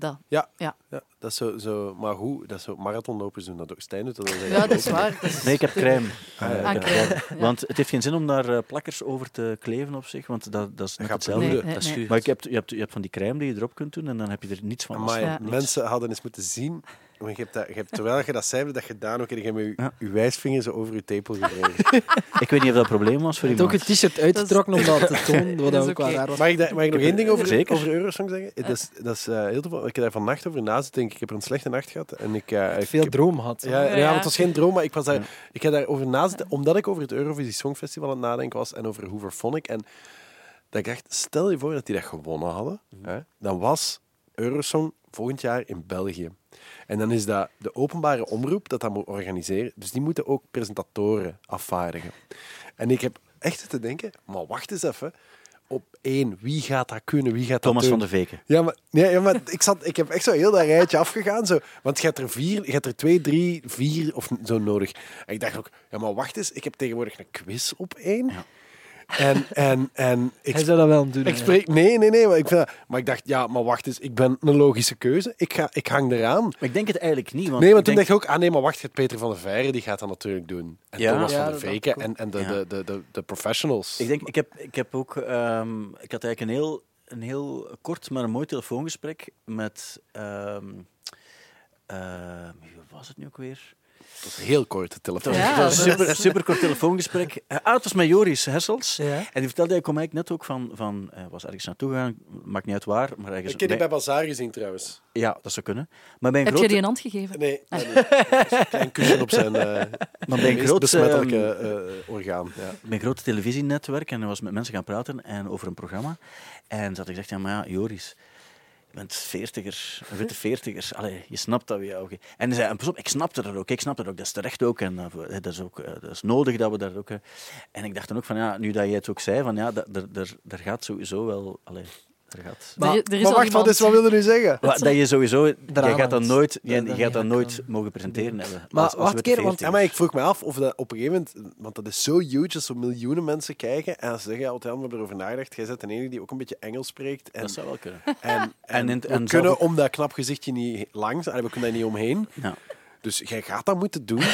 dat. Ja, Ja. ja, dat is zo, zo... Maar hoe? Dat is zo... Marathonlopers doen dat ook. Stijn doet dat wel. Ja, dat is waar. Dat is- Nee, ik heb crème. Ah, ja. Eh, Ah, crème. Want het heeft geen zin om daar eh, plakkers over te kleven op zich, want dat, dat is net hetzelfde. Nee, dat is nee. Maar ik heb, je, hebt, je hebt van die crème die je erop kunt doen en dan heb je er niets van. Ja. mensen hadden eens moeten zien... Want je hebt dat, je hebt, terwijl je dat zei, dat gedaan ook. En je hebt met je, Ja. je wijsvinger zo over je tepel gewreven. [laughs] Ik weet niet of dat een probleem was voor Je hebt ook iemand. het t-shirt uitgetrokken om dat te [laughs] tonen, wat dat ook wel oké. raar was. Mag ik, mag ik nog één ding over, Zeker. over Eurosong zeggen? Dat is, dat is eh, heel toevallig. Ik heb daar vannacht over na zitten denken. Ik heb er een slechte nacht gehad. En ik, eh, ik Veel heb- droom had. Ja, ja, Ja. maar het was geen droom, maar ik, was daar, Ja. ik heb daarover na zitten, omdat ik over het Eurovisie Songfestival aan het nadenken was en over Hooverphonic. En dat ik dacht, stel je voor dat die dat gewonnen hadden, hè, dan was Eurosong volgend jaar in België. En dan is dat de openbare omroep dat dat moet organiseren. Dus die moeten ook presentatoren afvaardigen. En ik heb echt te denken, maar wacht eens even. Op één, wie gaat dat kunnen? Wie gaat Thomas dat van der Veken. Ja, maar, nee, ja, maar ik, zat, ik heb echt zo heel dat rijtje afgegaan. Zo, want je hebt er vier, je hebt er twee, drie, vier of zo nodig. En ik dacht ook, ja, maar wacht eens, ik heb tegenwoordig een quiz op één. Ja. En, en, en ik, Hij zou dat wel doen. ik spreek... Nee, nee, nee. Maar ik, vind dat- maar ik dacht, ja, maar wacht eens. Ik ben een logische keuze. Ik, ga, ik hang eraan. Maar ik denk het eigenlijk niet. Want nee, want toen denk- dacht ik ook, ah nee, maar wacht, Peter van der Veire, die gaat dat natuurlijk doen. En Ja. Thomas Ja, van der dacht Veken en, en de, Ja. de, de, de, de professionals. Ik denk, ik heb, ik heb ook, ehm, ik had eigenlijk een heel, een heel kort maar een mooi telefoongesprek met, ehm ehm, wie was het nu ook weer? Het was een heel korte telefoon. Was een super, super kort telefoongesprek. Eh, Ah, het was met Joris Hessels. Ja. En die vertelde, hij kwam eigenlijk net ook van, van eh, was ergens naartoe gegaan, maakt niet uit waar, maar ergens... Ik heb die bij Bazaar gezien trouwens. Ja, dat zou kunnen. Maar bij een Heb grote... je die een hand gegeven? Nee, Ah. nee, een klein kusje op zijn eh [laughs] Maar bij een groot, besmettelijke eh, orgaan. Ja. bij een groot televisienetwerk en hij was met mensen gaan praten en over een programma. En ze had gezegd, ja, maar ja, Joris, je bent veertiger, een witte veertigers. Allee, je snapt dat we jou... ook- En zei, en pas ik snapte dat ook, ik snapte dat ook, dat is terecht ook. En dat, dat is ook eh, dat is nodig dat we daar ook... eh. En ik dacht dan ook van, ja, nu dat jij het ook zei, van ja, dat- er gaat sowieso wel... Allee, er gaat... Er- er is maar wacht, wat, is, wat wil je nu zeggen? Wa- dat je sowieso... Jij gaat dat nooit, Dat- jij, dat jij gaat dat nooit mogen presenteren hebben. Maar als, als wacht een keer, want- Ja, maar ik vroeg me af of dat op een gegeven moment, want dat is zo huge dat zo miljoenen mensen kijken en ze zeggen altijd, we hebben erover nagedacht, jij bent de enige die ook een beetje Engels spreekt. En, Dat zou wel kunnen. en, [laughs] en, En we en zelf kunnen ook- om dat knap gezichtje niet langs, en we kunnen daar niet omheen. Ja. Dus jij gaat dat moeten doen. [laughs]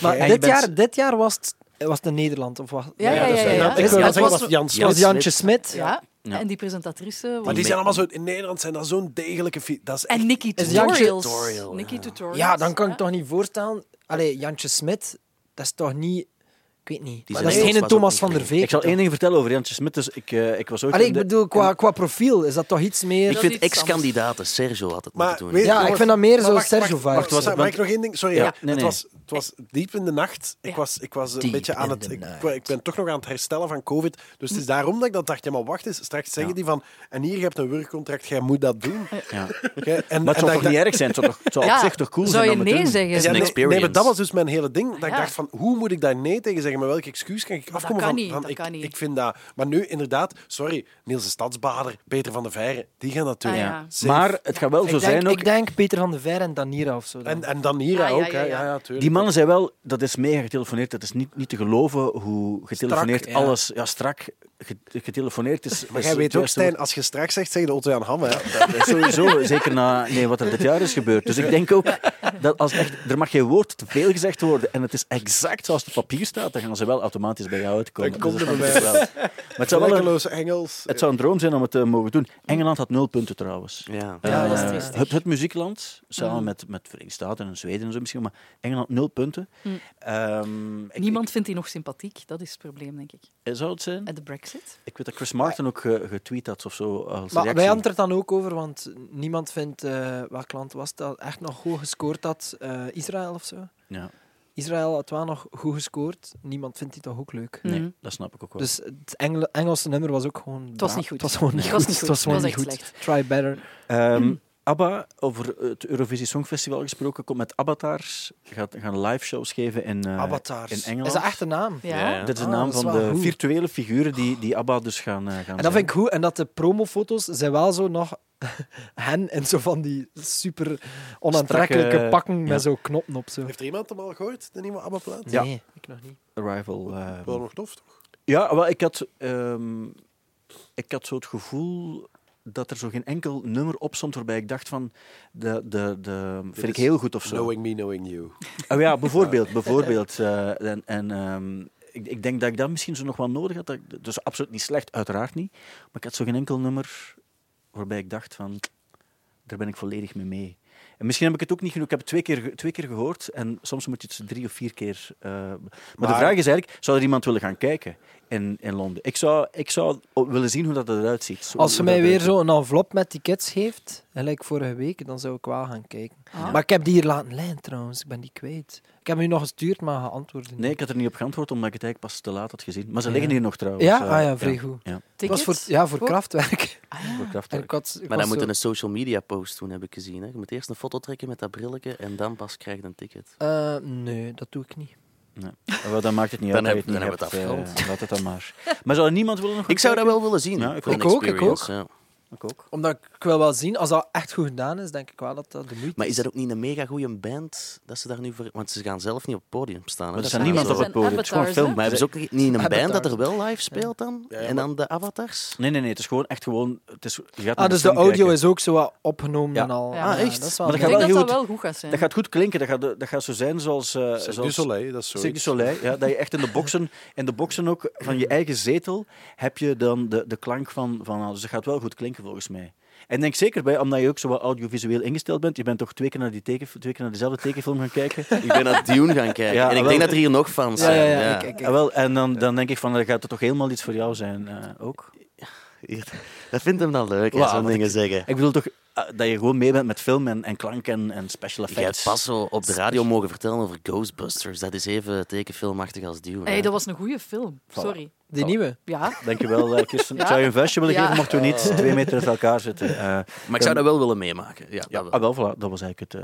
Maar je dit bent- jaar, dit jaar was het, was het in Nederland? Of was, Ja, ja, dat is- ja, ja, ja. Ik wil Ja, wel het zeggen, was- was Jan Smit. Jantje Smit. Ja. Ja. En die presentatrice... Maar die zijn allemaal zo, in Nederland zijn dat zo'n degelijke... Dat is echt, En Jantje- Tutorials. Tutorial, Nikki ja. Tutorials. Ja, dan kan ik Ja. toch niet voorstellen. Allee, Jantje Smit, dat is toch niet. Ik weet niet. Die Maar dat is geen ook Thomas van der. Veek. Ik zal één ding vertellen over Jantje Smit. Dus ik, eh, ik was ooit... Allee, ik bedoel, qua, qua profiel is dat toch iets meer. Ik vind ex-kandidaten, Sergio had het Maar moeten doen. ja, ik vind dat meer zo wacht, Sergio wacht, vibes. wacht, was het- mag ik nog één ding? Sorry, Ja, ja, nee, Het, was, het was diep in de nacht. Ik was, ik was een Diep beetje aan het... Ik, ben toch nog aan het herstellen van COVID. Dus het is daarom dat ik dat dacht. Ja, maar wacht eens. Straks zeggen die van... En hier, je hebt een werkcontract, jij moet dat doen. Ja. Oké, en, Maar en het zou dat toch niet erg zijn? Het zou, toch, het zou op zich toch cool zou zijn je het te nee zeggen? Is Ja, een nee, maar dat was dus mijn hele ding. Dat ik dacht van, hoe moet ik daar nee tegen zeggen? Met welk excuus kan ik dat afkomen kan van... niet, van dat ik, kan niet. ik vind dat... Maar nu, inderdaad, sorry, Niels de Stadsbader, Peter van der Veire, die gaan dat doen. Ah, ja. Maar het gaat wel zo denk, zijn ook... ik denk Peter van der Veer en Danira of zo. dan. En, en dan hier Ah, ja, ook, ja, hè. ja. Ja, ja, tuurlijk. Die mannen zijn wel, dat is mega getelefoneerd. Het is niet, niet te geloven hoe getelefoneerd alles, ja, strak ge- getelefoneerd is. Maar jij weet ook, Stijn, als je straks zegt, zeg je de Otto Jan Ham, hè. Dat is [laughs] sowieso, zeker na nee, wat er dit jaar is gebeurd. Dus ik denk ook dat als echt, er mag geen woord te veel gezegd worden en het is exact zoals het op papier staat, dan gaan ze wel automatisch bij jou uitkomen. Dan komt Dus er dat bij. Maar het zou, wel een, Engels. het zou een droom zijn om het te mogen doen. Engeland had nul punten trouwens. Ja. Ja, dat is Eh, triestig. het, het muziekland, samen Mhm. met, met Verenigde Staten en Zweden en zo misschien, maar Engeland nul punten. Mhm. Ehm, ik- Niemand vindt die nog sympathiek. Dat is het probleem, denk ik. ik- zou het zijn? En de brexit? Ik weet dat Chris Martin ook ge- getweet had of zo. Als Maar reactie. wij hadden het er dan ook over, want niemand vindt, eh welk land was dat, echt nog goed gescoord had. Eh, Israël of zo. Ja, Israël had wel nog goed gescoord. Niemand vindt die toch ook leuk. nee, Mhm. dat snap ik ook wel. Dus het Engel- Engelse nummer was ook gewoon... Het was niet goed. Het was gewoon niet Het was goed. niet was goed. gewoon Het niet was goed. Try better. Ehm, ABBA, over het Eurovisie Songfestival gesproken, komt met avatars. Gaat, gaan live shows geven in, eh, Avatars. in Engeland. Is dat echt een naam? Ja. Dit is de Ah, naam is van de goed. virtuele figuren die, die ABBA dus gaan, eh, gaan En dat vind ik goed. En dat de promofoto's zijn wel zo nog [laughs] hen in zo van die super onaantrekkelijke Strakke, pakken ja. met zo knoppen op. Zo. Heeft er iemand hem al gehoord, de nieuwe ABBA-plaat? Ja. Nee, ik nog niet. Arrival. eh, Wel nog tof, toch? ja, wel, ik had, ehm, ik had zo het gevoel dat er zo geen enkel nummer op stond waarbij ik dacht van, de, de, de, vind ik heel goed of zo. Knowing me, knowing you. Oh ja, bijvoorbeeld. bijvoorbeeld eh, en en ehm, ik, ik denk dat ik dat misschien zo nog wel nodig had. Dat ik- dus absoluut niet slecht, uiteraard niet. Maar ik had zo geen enkel nummer waarbij ik dacht van, daar ben ik volledig mee mee. En misschien heb ik het ook niet genoeg. Ik heb het twee keer, twee keer gehoord en soms moet je het drie of vier keer. eh, maar, Maar- de vraag is eigenlijk: zou er iemand willen gaan kijken in, in Londen? Ik zou, ik zou willen zien hoe dat eruit ziet. Zo- Als ze mij weer eruit zo een envelop met tickets geeft, gelijk vorige week, dan zou ik wel gaan kijken. Ah. Maar ik heb die hier laten liggen trouwens, ik ben die kwijt. Ik heb hem u nog gestuurd, maar geantwoord. Nee, ik had er niet op geantwoord omdat ik het eigenlijk pas te laat had gezien. Maar ze Ja. liggen hier nog trouwens. Ja? eh, Ah ja, vrij goed. Ja, Het was Tickets? voor, ja, voor. Ah, voor En krachtwerk. ik had, ik Maar dan moet je een social media post doen, heb ik gezien. Hè. Je moet eerst een foto trekken met dat brilletje en dan pas krijg je een ticket. Eh, nee, dat doe ik niet. Nee. Dan maakt het niet [laughs] Dan uit. heb- dat je dan het hebben we niet het eh, Laat het dan maar. Maar zou niemand willen nog [laughs] Ik zou dat wel willen zien. Ja, ik Ik ook, ik ook. ja. Ik ook. Omdat ik ik wil wel zien. Als dat echt goed gedaan is, denk ik wel dat dat de moeite Maar is dat ook niet een mega goede band dat ze daar nu voor... Want ze gaan zelf niet op het podium staan. hè? Er Dat staat is niemand zo. op het podium. Het is gewoon avatars, film. Maar hebben ze ook niet- niet een band dat er wel live speelt dan? En dan de avatars? Nee, nee, nee. Het is gewoon echt gewoon... Het is, je gaat Ah, dus de audio kijken. is ook zo wat opgenomen Ja. en al. Ja. Ah, echt? Dat is wel Maar dat Ik gaat denk wel dat dat wel goed gaat zijn. Dat gaat goed klinken. Dat gaat, dat gaat zo zijn zoals... eh Cirque du zoals Soleil, dat is zoiets. Soleil, ja, dat je echt in de boxen, in de boxen ook van je eigen zetel heb je dan de, de klank van, van... Dus dat gaat wel goed klinken volgens mij. En denk zeker bij, omdat je ook zo wat audiovisueel ingesteld bent, je bent toch twee keer naar, die teken, twee keer naar dezelfde tekenfilm gaan kijken. [laughs] Ik ben naar Dune gaan kijken. Ja, en ik wel. denk dat er hier nog fans zijn. ja, ja, Ja. ik- wel, en dan, dan denk ik van, dat gaat er toch helemaal iets voor jou zijn eh, ook. Hier, Dat vindt hem dan leuk, Wauw, zo'n dingen ik- zeggen. Ik bedoel toch eh, dat je gewoon mee bent met film en, en klank en, en special Je effects. hebt pas zo op de radio mogen vertellen over Ghostbusters. Dat is even tekenfilmachtig als Dune. Hey, dat was een goede film. Sorry. Die nieuwe. Ja. Dankjewel, eh, Kirsten. Ja. Zou je een vuistje willen Ja. geven, mochten we niet twee meter uit elkaar zitten. Eh, Maar ik zou dat wel willen meemaken. Ja, Ja, dat ah, wel. wel, voilà, dat was eigenlijk het...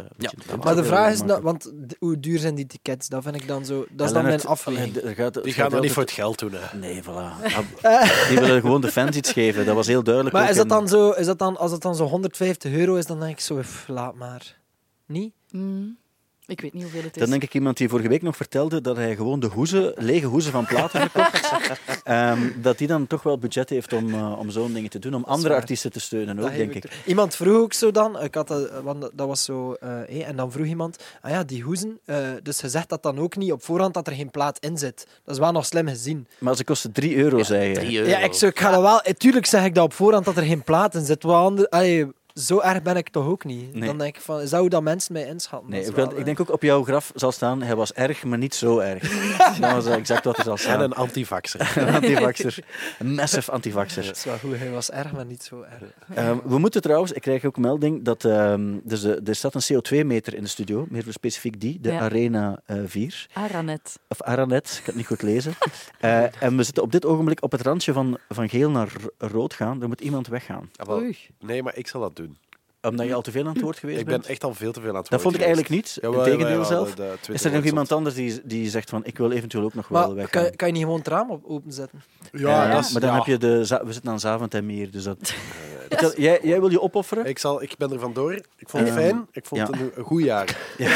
eh. Maar de vraag is, ik dat, want hoe duur zijn die tickets? Dat vind ik dan zo. Dat is dan mijn afweging. eh, Die gaan gaat dat niet voor het geld doen. Hè. Nee, voilà. Ah, Die willen gewoon de fans iets geven. Dat was heel duidelijk. Maar is dat dan zo, is dat dan, als het dan zo 150 euro is, dan denk ik zo, laat maar. Niet? Mm, ik weet niet hoeveel het is. Dan denk ik iemand die vorige week nog vertelde dat hij gewoon de hoezen, lege hoezen van platen verkocht. [laughs] Ehm, dat die dan toch wel budget heeft om, eh, om zo'n dingen te doen. Om andere waar. artiesten te steunen ook, denk ik. Iemand vroeg ook zo dan, ik had dat, want dat- was zo, eh, hé, en dan vroeg iemand, ah ja, die hoezen, eh, dus je zegt dat dan ook niet op voorhand dat er geen plaat in zit. Dat is wel nog slim gezien. Maar ze kosten 3 euro, zei je. Drie euro. Ja, ik, zo, ik ga dat wel, tuurlijk zeg ik dat op voorhand dat er geen plaat in zit. Wat allee, zo erg ben ik toch ook niet. Nee. Dan denk ik van, zou dat mensen mij inschatten? Nee, ik, wel, denk- eh, ik denk ook op jouw graf zal staan, hij was erg, maar niet zo erg. [laughs] dat was eh, exact wat er zal En staan. een antivaxer. [laughs] Een antivaxer. Een massive antivaxer. [laughs] Dat is wel goed, hij was erg, maar niet zo erg. Ehm, we moeten trouwens, ik krijg ook melding dat ehm, dus, eh, er staat een CO2-meter in de studio, meer specifiek die, de Ja. Arena eh 4. Aranet. Of Aranet, ik kan het niet goed lezen. Eh, en we zitten op dit ogenblik op het randje van, van geel naar ro- rood gaan. Er moet iemand weggaan. Ah, Oei. Nee, maar ik zal dat doen. Omdat je al te veel aan het woord geweest Ik ben bent. echt al veel te veel aan het Dat vond ik woord eigenlijk niet. Jawel, Integendeel zelf. de- de Twitter Is er nog iemand anders die, die zegt van ik wil eventueel ook nog wel Maar weggaan? kan, kan je niet gewoon het raam op openzetten? Ja, dat is, maar dan ja. heb je de... We zitten aan Zavend en Meer, dus dat... [laughs] Jij, jij wil je opofferen? Ik, zal, ik ben er vandoor. Ik vond het fijn. Ik vond ja. het een, een goed jaar. [laughs] Ja,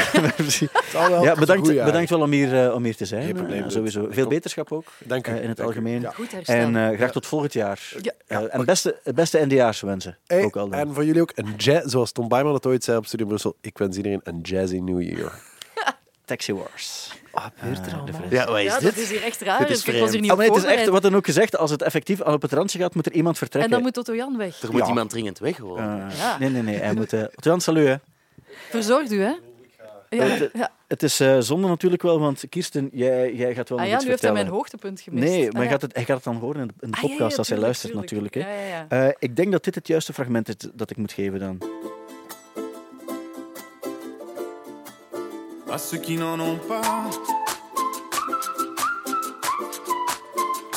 [laughs] Ja, bedankt, jaar. bedankt wel om hier, eh, om hier te zijn. Geen probleem, eh, sowieso. Veel beterschap ook, Dank u. eh, in het algemeen. Ja. Goed herstel. En eh, graag tot volgend jaar. Ja. En beste, het beste NDA's-wensen. Hey, ook al en voor jullie ook een jazz, zoals Tom Bijman het ooit zei op Studio Brussel. Ik wens iedereen een jazzy New Year. [laughs] Taxi Wars. Ah, gebeurt er de allemaal? Fred. Ja, wat is Ja, dit? dat is hier echt raar. Dit is Ik was hier vreemd. niet Ah, maar het is echt, wat dan ook gezegd, als het effectief al op het randje gaat, moet er iemand En vertrekken. dan moet Otto Jan weg. Er moet Ja. iemand dringend weg gewoon. Eh, Ja. Nee, nee, nee. Hij moet... eh Jan, salut, hè. Verzorgd u, hè? Ja, Het, ja. het is eh, zonde natuurlijk wel, want Kirsten, jij, jij gaat wel Ah nog ja, iets nu heeft hij mijn hoogtepunt gemist. Nee, Ah, maar hij, ja. gaat het, hij gaat het dan horen in de, in de Ah, podcast ja, als hij luistert tuurlijk. natuurlijk. Hè. Ja, ja, ja. Eh, ik denk dat dit het juiste fragment is dat ik moet geven dan. À ceux qui n'en ont pas.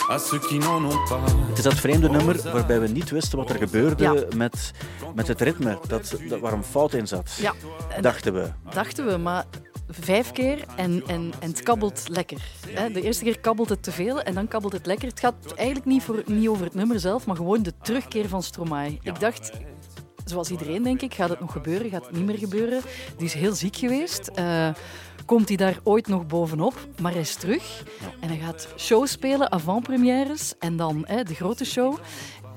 Het is dat vreemde nummer waarbij we niet wisten wat er gebeurde Ja. met, met het ritme, dat, dat, waar een fout in zat. Ja, en- Dachten we. dachten we, maar vijf keer en, en, en het kabbelt lekker. Hè, De eerste keer kabbelt het te veel en dan kabbelt het lekker. Het gaat eigenlijk niet, voor, niet over het nummer zelf, maar gewoon de terugkeer van Stromae. Ik dacht, zoals iedereen denk ik, gaat het nog gebeuren, gaat het niet meer gebeuren. Die is heel ziek geweest. Eh, komt hij daar ooit nog bovenop? Maar hij is terug en hij gaat shows spelen, avant-premières en dan hè, de grote show.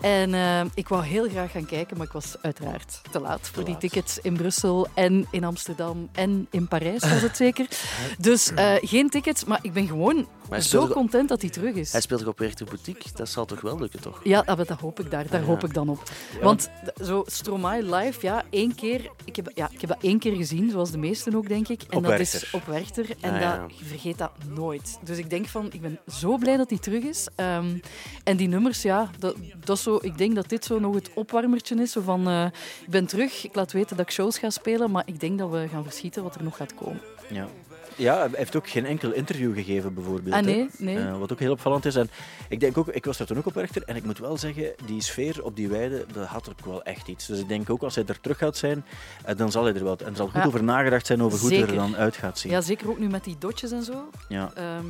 En eh, ik wou heel graag gaan kijken, maar ik was uiteraard te laat voor die tickets in Brussel en in Amsterdam en in Parijs was het zeker. [laughs] Dus eh, geen tickets, maar ik ben gewoon zo content dat hij terug is. Hij speelt toch op Werchter Boutique? Dat zal toch wel lukken, toch? Ja, ah, dat hoop ik daar. Daar Ja. hoop ik dan op. Want zo Stromae live, ja, één keer. Ik heb, ja, ik heb dat één keer gezien, zoals de meesten ook, denk ik. En Op dat Werchter. is op Werchter. En Ah, dat, vergeet dat nooit. Dus ik denk van, ik ben zo blij dat hij terug is. Ehm, en die nummers, ja, dat, dat is zo, ik denk dat dit zo nog het opwarmertje is. Zo van, eh, ik ben terug, ik laat weten dat ik shows ga spelen, maar ik denk dat we gaan verschieten wat er nog gaat komen. Ja. Ja, hij heeft ook geen enkel interview gegeven, bijvoorbeeld. Ah, nee? Nee. Eh, wat ook heel opvallend is. En ik, denk ook, ik was daar toen ook op Werchter en ik moet wel zeggen, die sfeer op die weide, dat had ook wel echt iets. Dus ik denk ook als hij er terug gaat zijn, eh, dan zal hij er wel... En er zal goed Ja. over nagedacht zijn over hoe het er dan uit gaat zien. Ja, zeker ook nu met die dotjes en zo. Ja. Ehm,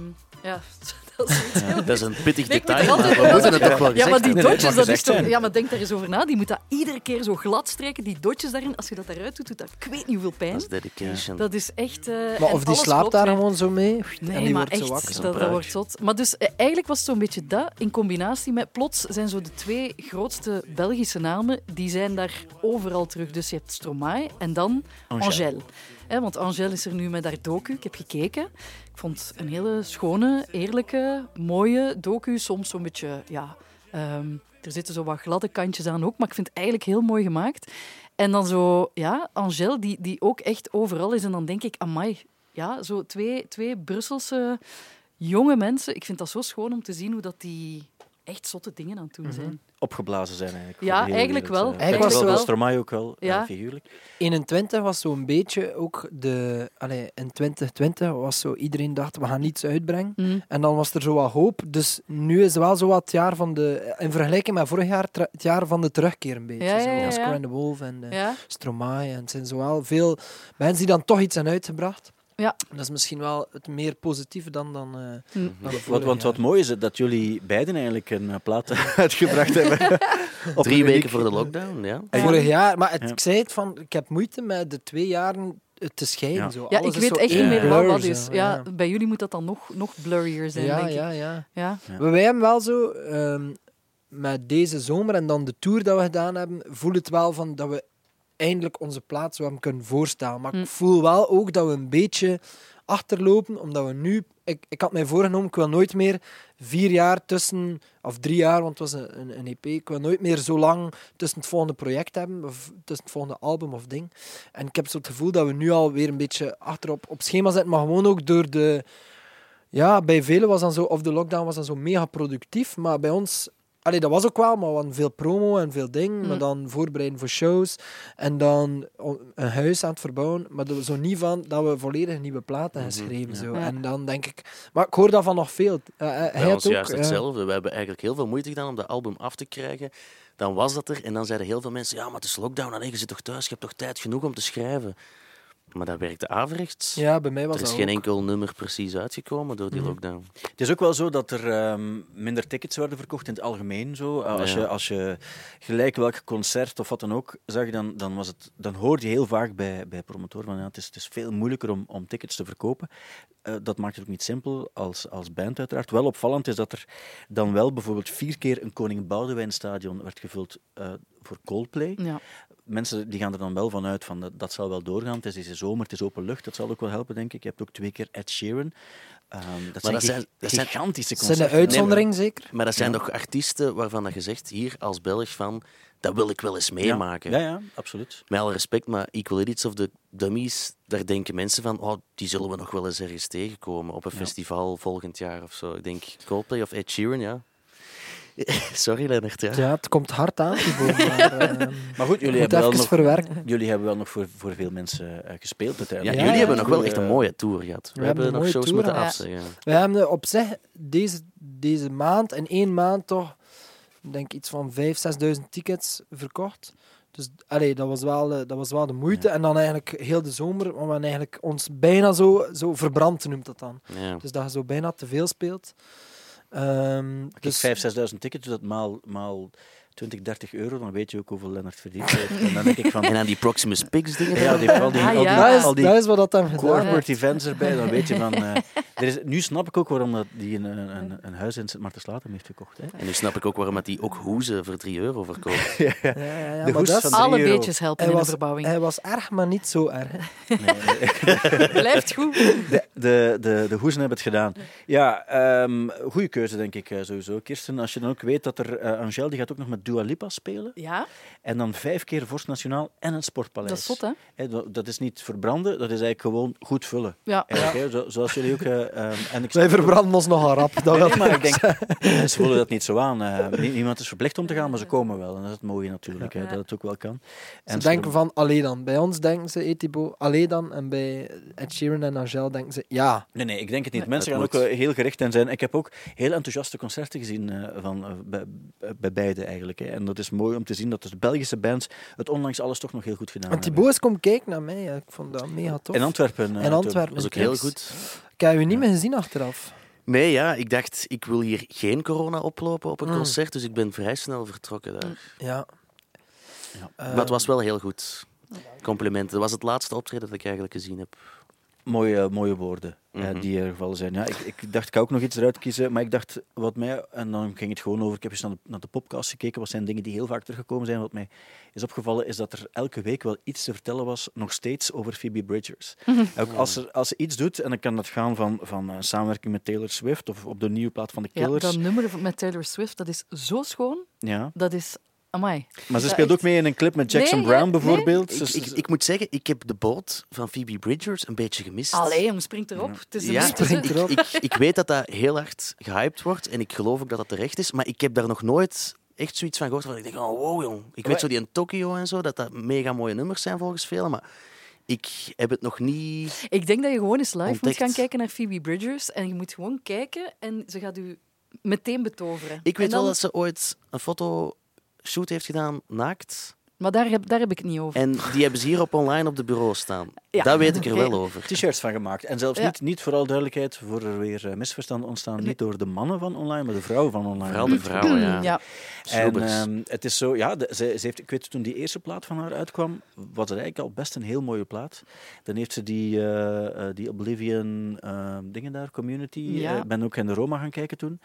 Ja, [laughs] dat is niet heel [laughs] Dat is een pittig Nee, detail, altijd maar we moeten het toch wel Ja, maar gezegd die dotjes, dat is toch... Ja, maar denk daar eens over na. Die moet dat iedere keer zo glad strijken. Die dotjes daarin, als je dat eruit doet, doet dat ik weet niet hoeveel pijn. Dat is dedication. Dat is echt... eh, Maar of die slaapt daar gewoon zo mee. Nee, en die maar wordt zo echt, wakker. dat, wordt zot. Maar dus eh, eigenlijk was het zo'n beetje dat, in combinatie met... Plots zijn zo de twee grootste Belgische namen, die zijn daar overal terug. Dus je hebt Stromae en dan Angèle. Angèle. Hè, want Angèle is er nu met haar docu. Ik heb gekeken. Ik vond het een hele schone, eerlijke, mooie docu. Soms zo'n beetje... Ja, ehm, er zitten zo wat gladde kantjes aan ook, maar ik vind het eigenlijk heel mooi gemaakt. En dan zo, ja, Angèle, die, die ook echt overal is. En dan denk ik, amai, ja, zo twee, twee Brusselse jonge mensen. Ik vind dat zo schoon om te zien hoe dat die echt zotte dingen aan het doen zijn. Opgeblazen zijn eigenlijk. Ja, eigenlijk wereld, wel. eh. Eigenlijk Wel, was wel. Stromae ook wel, Ja. eh, figuurlijk. 21 was zo'n beetje ook de... Allee, in 2020 was zo... Iedereen dacht, we gaan niets uitbrengen. Mm. En dan was er zo wat hoop. Dus nu is het wel zo wat het jaar van de... In vergelijking met vorig jaar, het jaar van de terugkeer een beetje. Ja, ja, zo, ja, als ja. Cry and the Wolf en eh, Ja. Stromae. En het zijn zo wel veel mensen die dan toch iets hebben uitgebracht. Ja. Dat is misschien wel het meer positieve dan, dan, eh, Hm. dan Wat, want wat mooi is het dat jullie beiden eigenlijk een eh, plaat [laughs] uitgebracht [laughs] hebben. Drie weken voor de lockdown, ja. Vorig jaar, maar het, Ja. ik zei het van, ik heb moeite met de twee jaren het te scheiden. Ja. Zo. Ja, ik weet zo echt niet meer wat zo, is. Ja, bij jullie moet dat dan nog, nog blurrier zijn, ja, denk ja, ik. ja. Ja. Maar wij hebben wel zo, ehm, met deze zomer en dan de tour dat we gedaan hebben, voel het wel van dat we eindelijk onze plaats zo hebben kunnen voorstellen. Maar ik voel wel ook dat we een beetje achterlopen, omdat we nu... Ik, ik had mij voorgenomen, ik wil nooit meer vier jaar tussen... Of drie jaar, want het was een, een, een EP. Ik wil nooit meer zo lang tussen het volgende project hebben, of tussen het volgende album of ding. En ik heb zo het gevoel dat we nu alweer een beetje achterop op schema zitten, maar gewoon ook door de... Ja, bij velen was dan zo, of de lockdown was dan zo mega productief, maar bij ons, allee, dat was ook wel, maar we hadden veel promo en veel dingen, Mm. maar dan voorbereiden voor shows en dan een huis aan het verbouwen, maar dat we zo niet van dat we volledig nieuwe platen Mhm, geschreven. ja. Zo. Ja. En dan denk ik, maar ik hoor dat van nog veel. Eh, eh, hij Bij ons ook, juist ja. hetzelfde. We hebben eigenlijk heel veel moeite gedaan om dat album af te krijgen. Dan was dat er en dan zeiden heel veel mensen, ja, maar het is lockdown, allee, je zit toch thuis, je hebt toch tijd genoeg om te schrijven. Maar dat werkte averechts. Ja, bij mij was er is dat geen ook. enkel nummer precies uitgekomen door die Mhm. lockdown. Het is ook wel zo dat er ehm, minder tickets werden verkocht in het algemeen. Zo. Eh, Als, Ja. je, als je gelijk welk concert of wat dan ook zag, dan, dan, was het, dan hoorde je heel vaak bij, bij promotoren van ja, het, is, het is veel moeilijker om, om tickets te verkopen. Eh, dat maakt het ook niet simpel als, als band uiteraard. Wel opvallend is dat er dan wel bijvoorbeeld vier keer een Koning Boudewijn stadion werd gevuld eh, voor Coldplay. Ja. Mensen die gaan er dan wel vanuit van dat, dat zal wel doorgaan. Het is deze zomer, het is open lucht, dat zal ook wel helpen, denk ik. Je hebt ook twee keer Ed Sheeran. Ehm, dat zijn, dat zijn- dat zijn- gigantische Zijn de concerten. uitzondering zeker? Maar dat zijn Ja. toch artiesten waarvan dat je zegt, hier als Belg van, dat wil ik wel eens meemaken. Ja, ja, absoluut. Met alle respect, maar Equal Idiots of the Dummies, daar denken mensen van, oh, die zullen we nog wel eens ergens tegenkomen op een Ja. festival volgend jaar of zo. Ik denk Coldplay of Ed Sheeran, ja. [laughs] Sorry, Lennart. Ja. Ja, het komt hard aan, Thibaut, maar, [laughs] eh, Maar goed, jullie hebben, wel even nog, verwerken. jullie hebben wel nog voor, voor veel mensen eh, gespeeld Ja, uiteindelijk. jullie ja, hebben ja. nog wel echt een Eh, mooie tour gehad. We, We hebben hebben nog shows tour moeten afzeggen. We hebben op zich deze, deze maand, in één maand toch, denk iets van 5.000, 6.000 tickets verkocht. Dus allee, dat, was wel, dat was wel de moeite. En dan eigenlijk heel de zomer, want we hebben eigenlijk ons bijna zo, zo verbrand, noemt dat dan. Ja. Dus dat je zo bijna te veel speelt. Kijk, dus, 5.000, 6.000 tickets, dus dat maal, maal 20, 30 euro, dan weet je ook hoeveel Lennart verdient heeft. En dan denk ik van... [laughs] En aan die Proximus Pigs dingen. Ja, die, al die, Ah, al die, dat, is, al die dat is wat dat dan gedaan corporate events erbij, dan weet je van... eh, [laughs] er is, nu snap ik ook waarom dat die een, een, een huis in Sint-Maartenslatem heeft gekocht. Hè. En nu snap ik ook waarom dat die ook hoezen voor 3 euro verkoopt. [laughs] ja, ja. Ja, De maar hoes van Alle euro. beetjes helpen hij, in de was, verbouwing. hij was erg, maar niet zo erg. Nee, nee. Blijft goed. De, de, de, de hoezen hebben het gedaan. Ja, ehm goede keuze denk ik eh, sowieso. Kirsten, als je dan ook weet dat er eh Angel, die gaat ook nog met Dua Lipa spelen. Ja, En dan vijf keer Vorst Nationaal en een sportpaleis. dat is zot, hè? Dat- is niet verbranden, dat is eigenlijk gewoon goed vullen. Ja. Zo- zoals jullie ook... eh, ehm, en ik Wij verbranden ons nogal rap. Dat Nee, maar ik denk, [laughs] mensen voelen dat niet zo aan. eh. Nie- niemand is verplicht om te gaan, maar ze komen wel. En dat is het mooie natuurlijk, hè, dat het ook wel kan. Ze En denken van alleen dan. Bij ons denken ze Etibo alleen dan. En bij Ed Sheeran en Angel denken ze ja. Nee, nee, ik denk het niet. Mensen dat gaan ook moet. eh, heel gericht in zijn. Ik heb ook heel enthousiaste concerten gezien eh, van, eh, bij, bij beide eigenlijk. En dat is mooi om te zien dat de Belgische bands het ondanks alles toch nog heel goed gedaan Want hebben. Thibaut is komen kijken naar mij. Ik vond dat mega tof. In Antwerpen. eh, In Antwerpen. is ook heel goed. Ik heb u niet meer gezien achteraf. Nee, ja, ik dacht, ik wil hier geen corona oplopen op een Mm. concert, dus ik ben vrij snel vertrokken daar. Ja. maar het was wel heel goed. Complimenten. Dat was het laatste optreden dat ik eigenlijk gezien heb. Mooie, mooie woorden Mhm. die er gevallen zijn. Ja, ik, ik dacht, ik kan ook nog iets eruit kiezen, maar ik dacht, wat mij, en dan ging het gewoon over, ik heb eens naar de, naar de podcast gekeken, wat zijn dingen die heel vaak teruggekomen zijn. Wat mij is opgevallen, is dat er elke week wel iets te vertellen was, nog steeds over Phoebe Bridgers. Mhm. Ook als, er, als ze iets doet, en dan kan dat gaan van, van eh, samenwerking met Taylor Swift of op de nieuwe plaat van de Ja, Killers. dat nummer met Taylor Swift, dat is zo schoon. Ja. Dat is... Amai. Maar ze speelt ook mee in een clip met Jackson Nee, Brown bijvoorbeeld. Ik, Dus- ik, ik moet zeggen, ik heb de boot van Phoebe Bridgers een beetje gemist. Allee, jong, springt erop. Het is een Ja, mythe, hè. [laughs] ik, ik, weet dat dat heel hard gehyped wordt en ik geloof ook dat dat terecht is, maar ik heb daar nog nooit echt zoiets van gehoord waar ik denk, oh wow jong. Ik weet zo die in Tokio en zo, dat dat mega mooie nummers zijn volgens velen, maar ik heb het nog niet... Ik denk dat je gewoon eens live moet gaan kijken naar Phoebe Bridgers. En je moet gewoon kijken en ze gaat u meteen betoveren. Ik weet dan- wel dat ze ooit een fotoshoot heeft gedaan, naakt. Maar daar heb, daar heb ik het niet over. En die hebben ze hier op online op de bureau staan. Ja, Daar weet ik er wel over. T-shirts van gemaakt. En zelfs Ja. niet, niet vooral duidelijkheid, voor er weer eh, misverstanden ontstaan, niet door de mannen van online, maar de vrouwen van online. Vooral de vrouwen, ja. Ja. En ehm, het is zo, ja, de- ze, ze heeft, ik weet toen die eerste plaat van haar uitkwam, was het eigenlijk al best een heel mooie plaat. Dan heeft ze die, eh, eh, die Oblivion ehm, dingen daar, community. Ja. Ik ben ook in de Roma gaan kijken toen.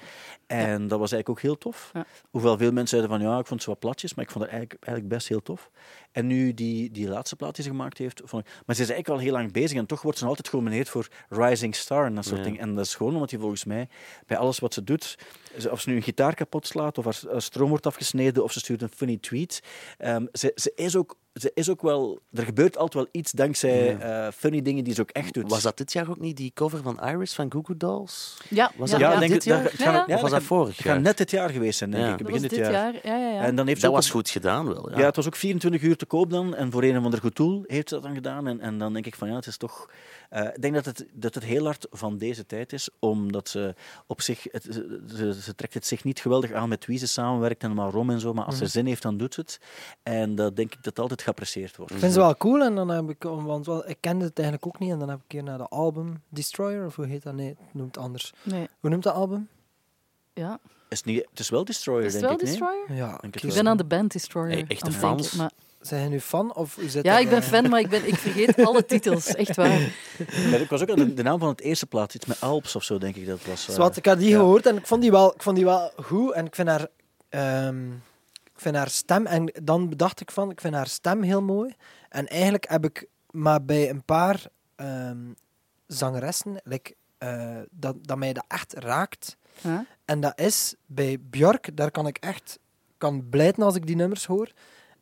En dat was eigenlijk ook heel tof. Ja. Hoewel veel mensen zeiden van ja, ik vond het zo wat platjes, maar ik vond het eigenlijk, eigenlijk best heel tof. En nu die, die laatste plaat die ze gemaakt heeft, vond ik, maar ze is eigenlijk al heel lang bezig en toch wordt ze altijd genomineerd voor Rising Star en dat soort Ja. dingen. En dat is gewoon omdat hij volgens mij bij alles wat ze doet, of ze nu een gitaar kapot slaat, of haar, stroom wordt afgesneden, of ze stuurt een funny tweet, ehm, ze, ze, is ook, ze is ook wel... Er gebeurt altijd wel iets dankzij eh, funny dingen die ze ook echt doet. Was dat dit jaar ook niet die cover van Iris van Goo Goo Dolls? Ja, Was ja, dat ja. denk dit het- jaar? dat- Ja, ja. ja, Of was dat vorig jaar? net dit jaar geweest zijn, denk Ja. ik. Dat Begin was dit dit jaar. jaar. Ja, ja, ja. En dan heeft ze Dat ook was een- goed gedaan wel. Ja. Ja, het was ook 24 uur te koop dan. En voor een of ander goed doel heeft ze dat dan gedaan. En, en dan denk ik van ja, het is toch. Eh, ik denk dat het, dat het heel hard van deze tijd is, omdat ze op zich. Het, ze, ze, trekt het zich niet geweldig aan met wie ze samenwerkt en waarom en zo. Maar als ze Mhm. zin heeft, dan doet ze het. En dat denk ik dat altijd geapprecieerd wordt. Ik vind ze wel cool en dan heb ik, want wel, ik kende het eigenlijk ook niet en dan heb ik een keer naar de album Destroyer, of hoe heet dat? Nee, het noemt het anders. Nee. Hoe noemt dat album? Ja. Is het, niet, het is wel Destroyer, Is het denk wel ik. nee? Destroyer? Ja, Denk het kies- Ik wel. ben aan de band Destroyer. Hey, denken, fans? maar- Zijn je nu fan? Of Ja, ik ben fan, maar ik, ben, ik vergeet alle [laughs] titels. Echt waar. Ja, ik was ook aan de, de naam van het eerste plaat, iets met Alps of zo, denk ik dat het was. eh, Zwat, ik had die ja. gehoord en ik vond die wel, ik vond die wel goed. En ik vind haar, ehm, ik vind haar stem, en dan bedacht ik van, ik vind haar stem heel mooi. En eigenlijk heb ik maar bij een paar ehm, zangeressen, like, eh, dat, dat mij dat echt raakt. En dat is bij Björk, daar kan ik echt kan blijten als ik die nummers hoor.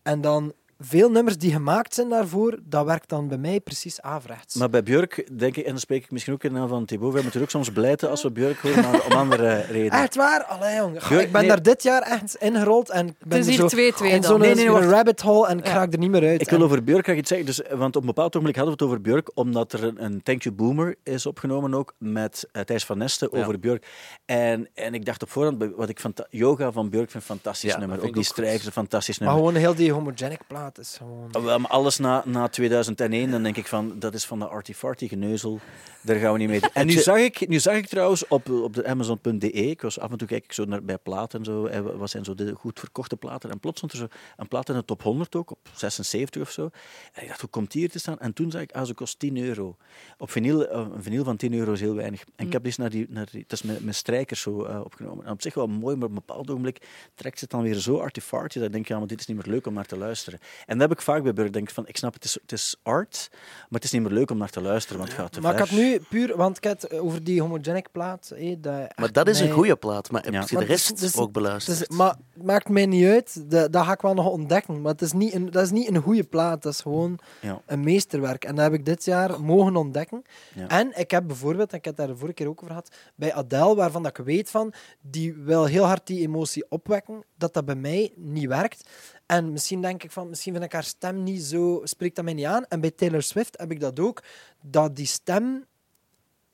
En dan veel nummers die gemaakt zijn daarvoor, dat werkt dan bij mij precies averechts. Maar bij Björk, denk ik, en dan spreek ik misschien ook in naam van Thibaut, we moeten ook soms blijten als we Björk horen, maar om andere [laughs] redenen. Echt waar? Allee, jong. Ga, Björk- ik ben nee. daar dit jaar echt ingerold en ik ben is er hier zo 2-2 in dan. zo'n Nee, nee, rabbit hole en ik Ja. raak er niet meer uit. Ik wil En- over Björk graag iets zeggen. Dus, want op een bepaald ogenblik hadden we het over Björk, omdat er een, een Thank You Boomer is opgenomen ook met uh, Thijs van Nesten Ja. over Björk. En, en ik dacht op voorhand, wat ik van yoga van Björk vind een fantastisch Ja, nummer. Ook die strijkers, een fantastisch Maar nummer. gewoon heel die homogenic plaat is gewoon... Oh, wel, maar alles na, na 2001, dan denk ik van, dat is van de Arty Farty geneuzel. Daar gaan we niet mee. [laughs] En nu zag ik, nu zag ik trouwens op, op de Amazon.de, ik was af en toe kijk ik zo naar, bij platen en zo, en wat zijn zo de goed verkochte platen. En plots stond er zo een plaat in de top 100 ook, op 76 of zo. En ik dacht, hoe komt die hier te staan? En toen zag ik, ah, ze kost 10 euro. Op vinyl, eh, een vinyl van 10 euro is heel weinig. En ik heb dus naar die, naar die dat is met, met strijkers zo eh, opgenomen. En op zich wel mooi, maar op een bepaald ogenblik trekt ze het dan weer zo arty farty dat ik denk, ja, maar dit is niet meer leuk om naar te luisteren. En dat heb ik vaak bij Burger. denk ik van, ik snap, het is, het is art, maar het is niet meer leuk om naar te luisteren, want het gaat te Maar ik had nu puur... Want ik had over die homogenic plaat... hé, dat Maar dat is een goede plaat. Maar heb Ja. je de is- rest is- ook het beluisterd? is- maar het maakt mij niet uit. Dat ga ik wel nog ontdekken. Maar het is niet een, dat is niet een goede plaat. Dat is gewoon Ja. een meesterwerk. En dat heb ik dit jaar mogen ontdekken. Ja. En ik heb bijvoorbeeld, en ik heb het daar de vorige keer ook over gehad, bij Adele, waarvan dat ik weet van, die wil heel hard die emotie opwekken, dat dat bij mij niet werkt. En misschien denk ik van, misschien vind ik haar stem niet zo, spreekt dat mij niet aan. En bij Taylor Swift heb ik dat ook, dat die stem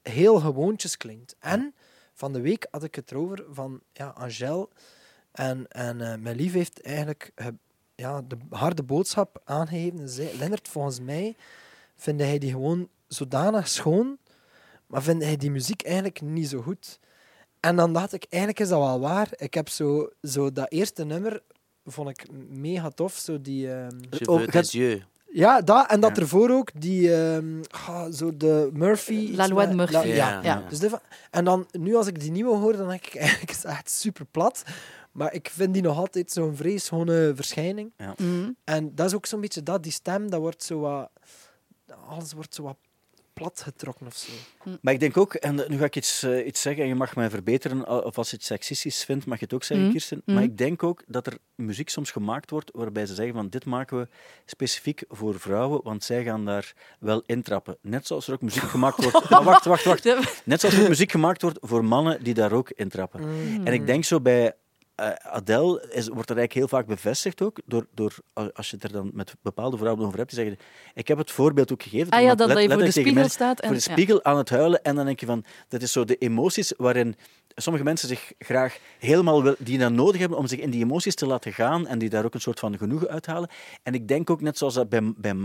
heel gewoontjes klinkt. En van de week had ik het erover van, ja, Angèle en, en eh, mijn lief heeft eigenlijk ja, de harde boodschap aangegeven. En zei, Lennart, volgens mij vind hij die gewoon zodanig schoon, maar vind hij die muziek eigenlijk niet zo goed. En dan dacht ik, eigenlijk is dat wel waar. Ik heb zo, zo dat eerste nummer, vond ik mega tof. Zo die, ehm, Je oh. Ja, dat. En dat ervoor ook, die, ehm, ah, zo de Murphy. La Loi de Murphy. La- Ja, ja. ja. Dus en dan, nu als ik die nieuwe hoor, dan denk ik [laughs] eigenlijk, is echt super plat. Maar ik vind die nog altijd zo'n vreesschone verschijning. Ja. Mhm. En dat is ook zo'n beetje dat, die stem, dat wordt zo wat... Alles wordt zo wat plat getrokken of zo. Maar ik denk ook, en nu ga ik iets, eh, iets zeggen en je mag mij verbeteren, of als je het seksistisch vindt, mag je het ook zeggen, Mhm. Kirsten. Maar ik denk ook dat er muziek soms gemaakt wordt waarbij ze zeggen van dit maken we specifiek voor vrouwen, want zij gaan daar wel intrappen. Net zoals er ook muziek gemaakt wordt... [laughs] Maar wacht, wacht, wacht. Net zoals er ook muziek gemaakt wordt voor mannen die daar ook intrappen. Mhm. En ik denk zo bij eh, Adele is, wordt er eigenlijk heel vaak bevestigd ook, door, door, als je het er dan met bepaalde vrouwen over hebt, die zeggen, ik heb het voorbeeld ook gegeven. Ah ja, dat let- je voor de spiegel staat en- Voor de ja. spiegel aan het huilen en dan denk je van, dat is zo de emoties waarin sommige mensen zich graag helemaal wil, die dat nodig hebben om zich in die emoties te laten gaan en die daar ook een soort van genoegen uithalen. En ik denk ook, net zoals dat bij, bij,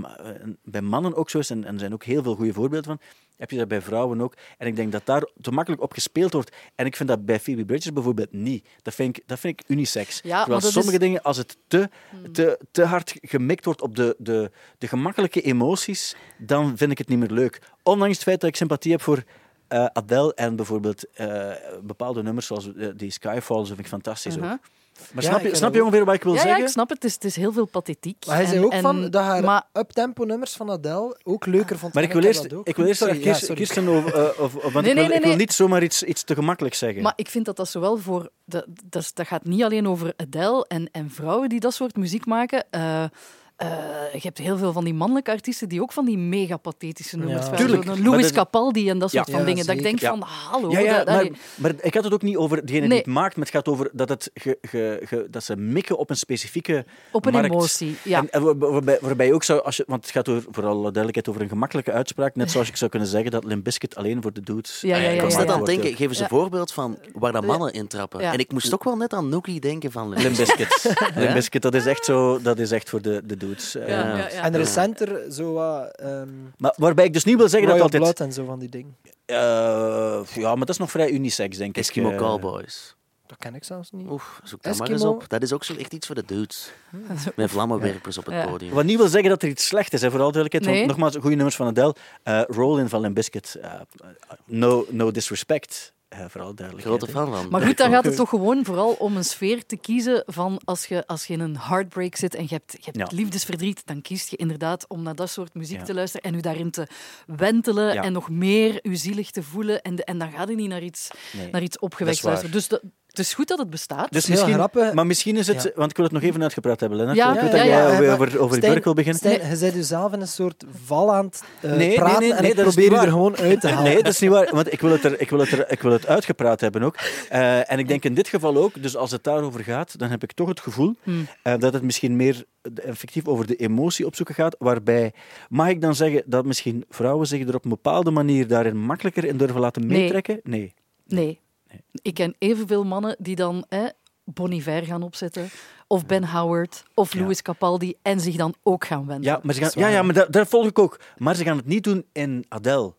bij mannen ook zo is, en, en er zijn ook heel veel goede voorbeelden van, heb je dat bij vrouwen ook. En ik denk dat daar te makkelijk op gespeeld wordt. En ik vind dat bij Phoebe Bridgers bijvoorbeeld niet. Dat vind ik, dat vind ik unisex. Ja, Terwijl sommige is- dingen, als het te, te, te hard gemikt wordt op de, de, de gemakkelijke emoties, dan vind ik het niet meer leuk. Ondanks het feit dat ik sympathie heb voor eh, Adele en bijvoorbeeld eh, bepaalde nummers zoals eh, die Skyfall, vind ik fantastisch Uh-huh. ook. Maar Ja, snap, je, snap je ongeveer wat ik wil ja, zeggen? ja, ik snap het. Het is, het is heel veel pathetiek. Maar hij zei En- ook en- van dat haar maar- uptempo nummers van Adele ook leuker vond. Maar ik wil eerst, ik wil eerst Sorry, Kirsten, ja, sorry. Kirsten over, of, want Nee, ik, wil, nee, ik wil nee. niet zomaar iets, iets te gemakkelijk zeggen. Maar ik vind dat dat zowel voor... Dat, dat, gaat niet alleen over Adele en, en vrouwen die dat soort muziek maken. Eh, eh, je hebt heel veel van die mannelijke artiesten die ook van die mega pathetische nummers Ja. Louis dat- Capaldi en dat soort Ja. van Ja, dingen. Dat ik denk van, hallo. Ja, ja, dat- maar, maar ik had het ook niet over degene Nee. die het maakt, maar het gaat over dat, het ge, ge, ge- dat ze mikken op een specifieke Op een markt. emotie, ja. En, en waar- waarbij, waarbij je ook zou, als je, want het gaat over, voor alle duidelijkheid over een gemakkelijke uitspraak, net zoals ik zou kunnen zeggen dat Limp Bizkit alleen voor de dudes Ja, ja, ja, Ik was net aan het denken, geef eens een voorbeeld van waar dat mannen intrappen. Ja. En ik moest ook wel net aan Nookie denken van Limp Bizkit. Limp Bizkit, dat is echt zo, dat is echt voor de, de dudes. Eh, Ja, ja, ja. En recenter zo wat... ehm Maar waarbij ik dus niet wil zeggen dat Royal altijd... Blood en zo van die dingen. Eh, ja, maar dat is nog vrij unisex, denk ik. Eskimo Eh, Cowboys. Dat ken ik zelfs niet. Oef, zoek dat maar Eskimo. eens op. Dat is ook zo echt iets voor de dudes. Met vlammenwerpers op het Ja. podium. Wat niet wil zeggen dat er iets slecht is, hè, vooral duidelijkheid. Nee. Want nogmaals, goede nummers van Adele. Eh Rollin van Limp Bizkit. no, no disrespect. Eh, vooral duidelijkheid. Grote hè. fan van. Maar goed, dan gaat het toch gewoon vooral om een sfeer te kiezen van als je, als je in een heartbreak zit en je hebt, je hebt Ja. liefdesverdriet, dan kies je inderdaad om naar dat soort muziek Ja. te luisteren en u daarin te wentelen Ja. en nog meer u zielig te voelen. En, de- en dan gaat je niet naar iets, Nee, naar iets opgewekt luisteren. Dus dat, het is goed dat het bestaat. Dus misschien, grappig. maar misschien is het, Ja. want ik wil het nog even uitgepraat hebben, Lennart. Ja, ik weet ja, dat ja, jij ja, over, over, Stijn- werk wil beginnen. Stijn, je bent jezelf in een soort val aan het eh, Nee, nee, praten nee, en nee, dat probeer je er gewoon uit te halen. Nee, dat is niet waar, want ik wil het, er, ik wil het, er, ik wil het uitgepraat hebben ook. Eh, en ik denk in dit geval ook, dus als het daarover gaat, dan heb ik toch het gevoel Hmm. eh, dat het misschien meer effectief over de emotie opzoeken gaat, waarbij, mag ik dan zeggen dat misschien vrouwen zich er op een bepaalde manier daarin makkelijker in durven laten Nee. meetrekken? Nee. Nee. Ik ken evenveel mannen die dan hè, Bon Iver gaan opzetten, of Ben Howard, of Louis Capaldi, en zich dan ook gaan wenden. Ja, maar, ze gaan, ja, ja, maar dat, dat volg ik ook. Maar ze gaan het niet doen in Adele.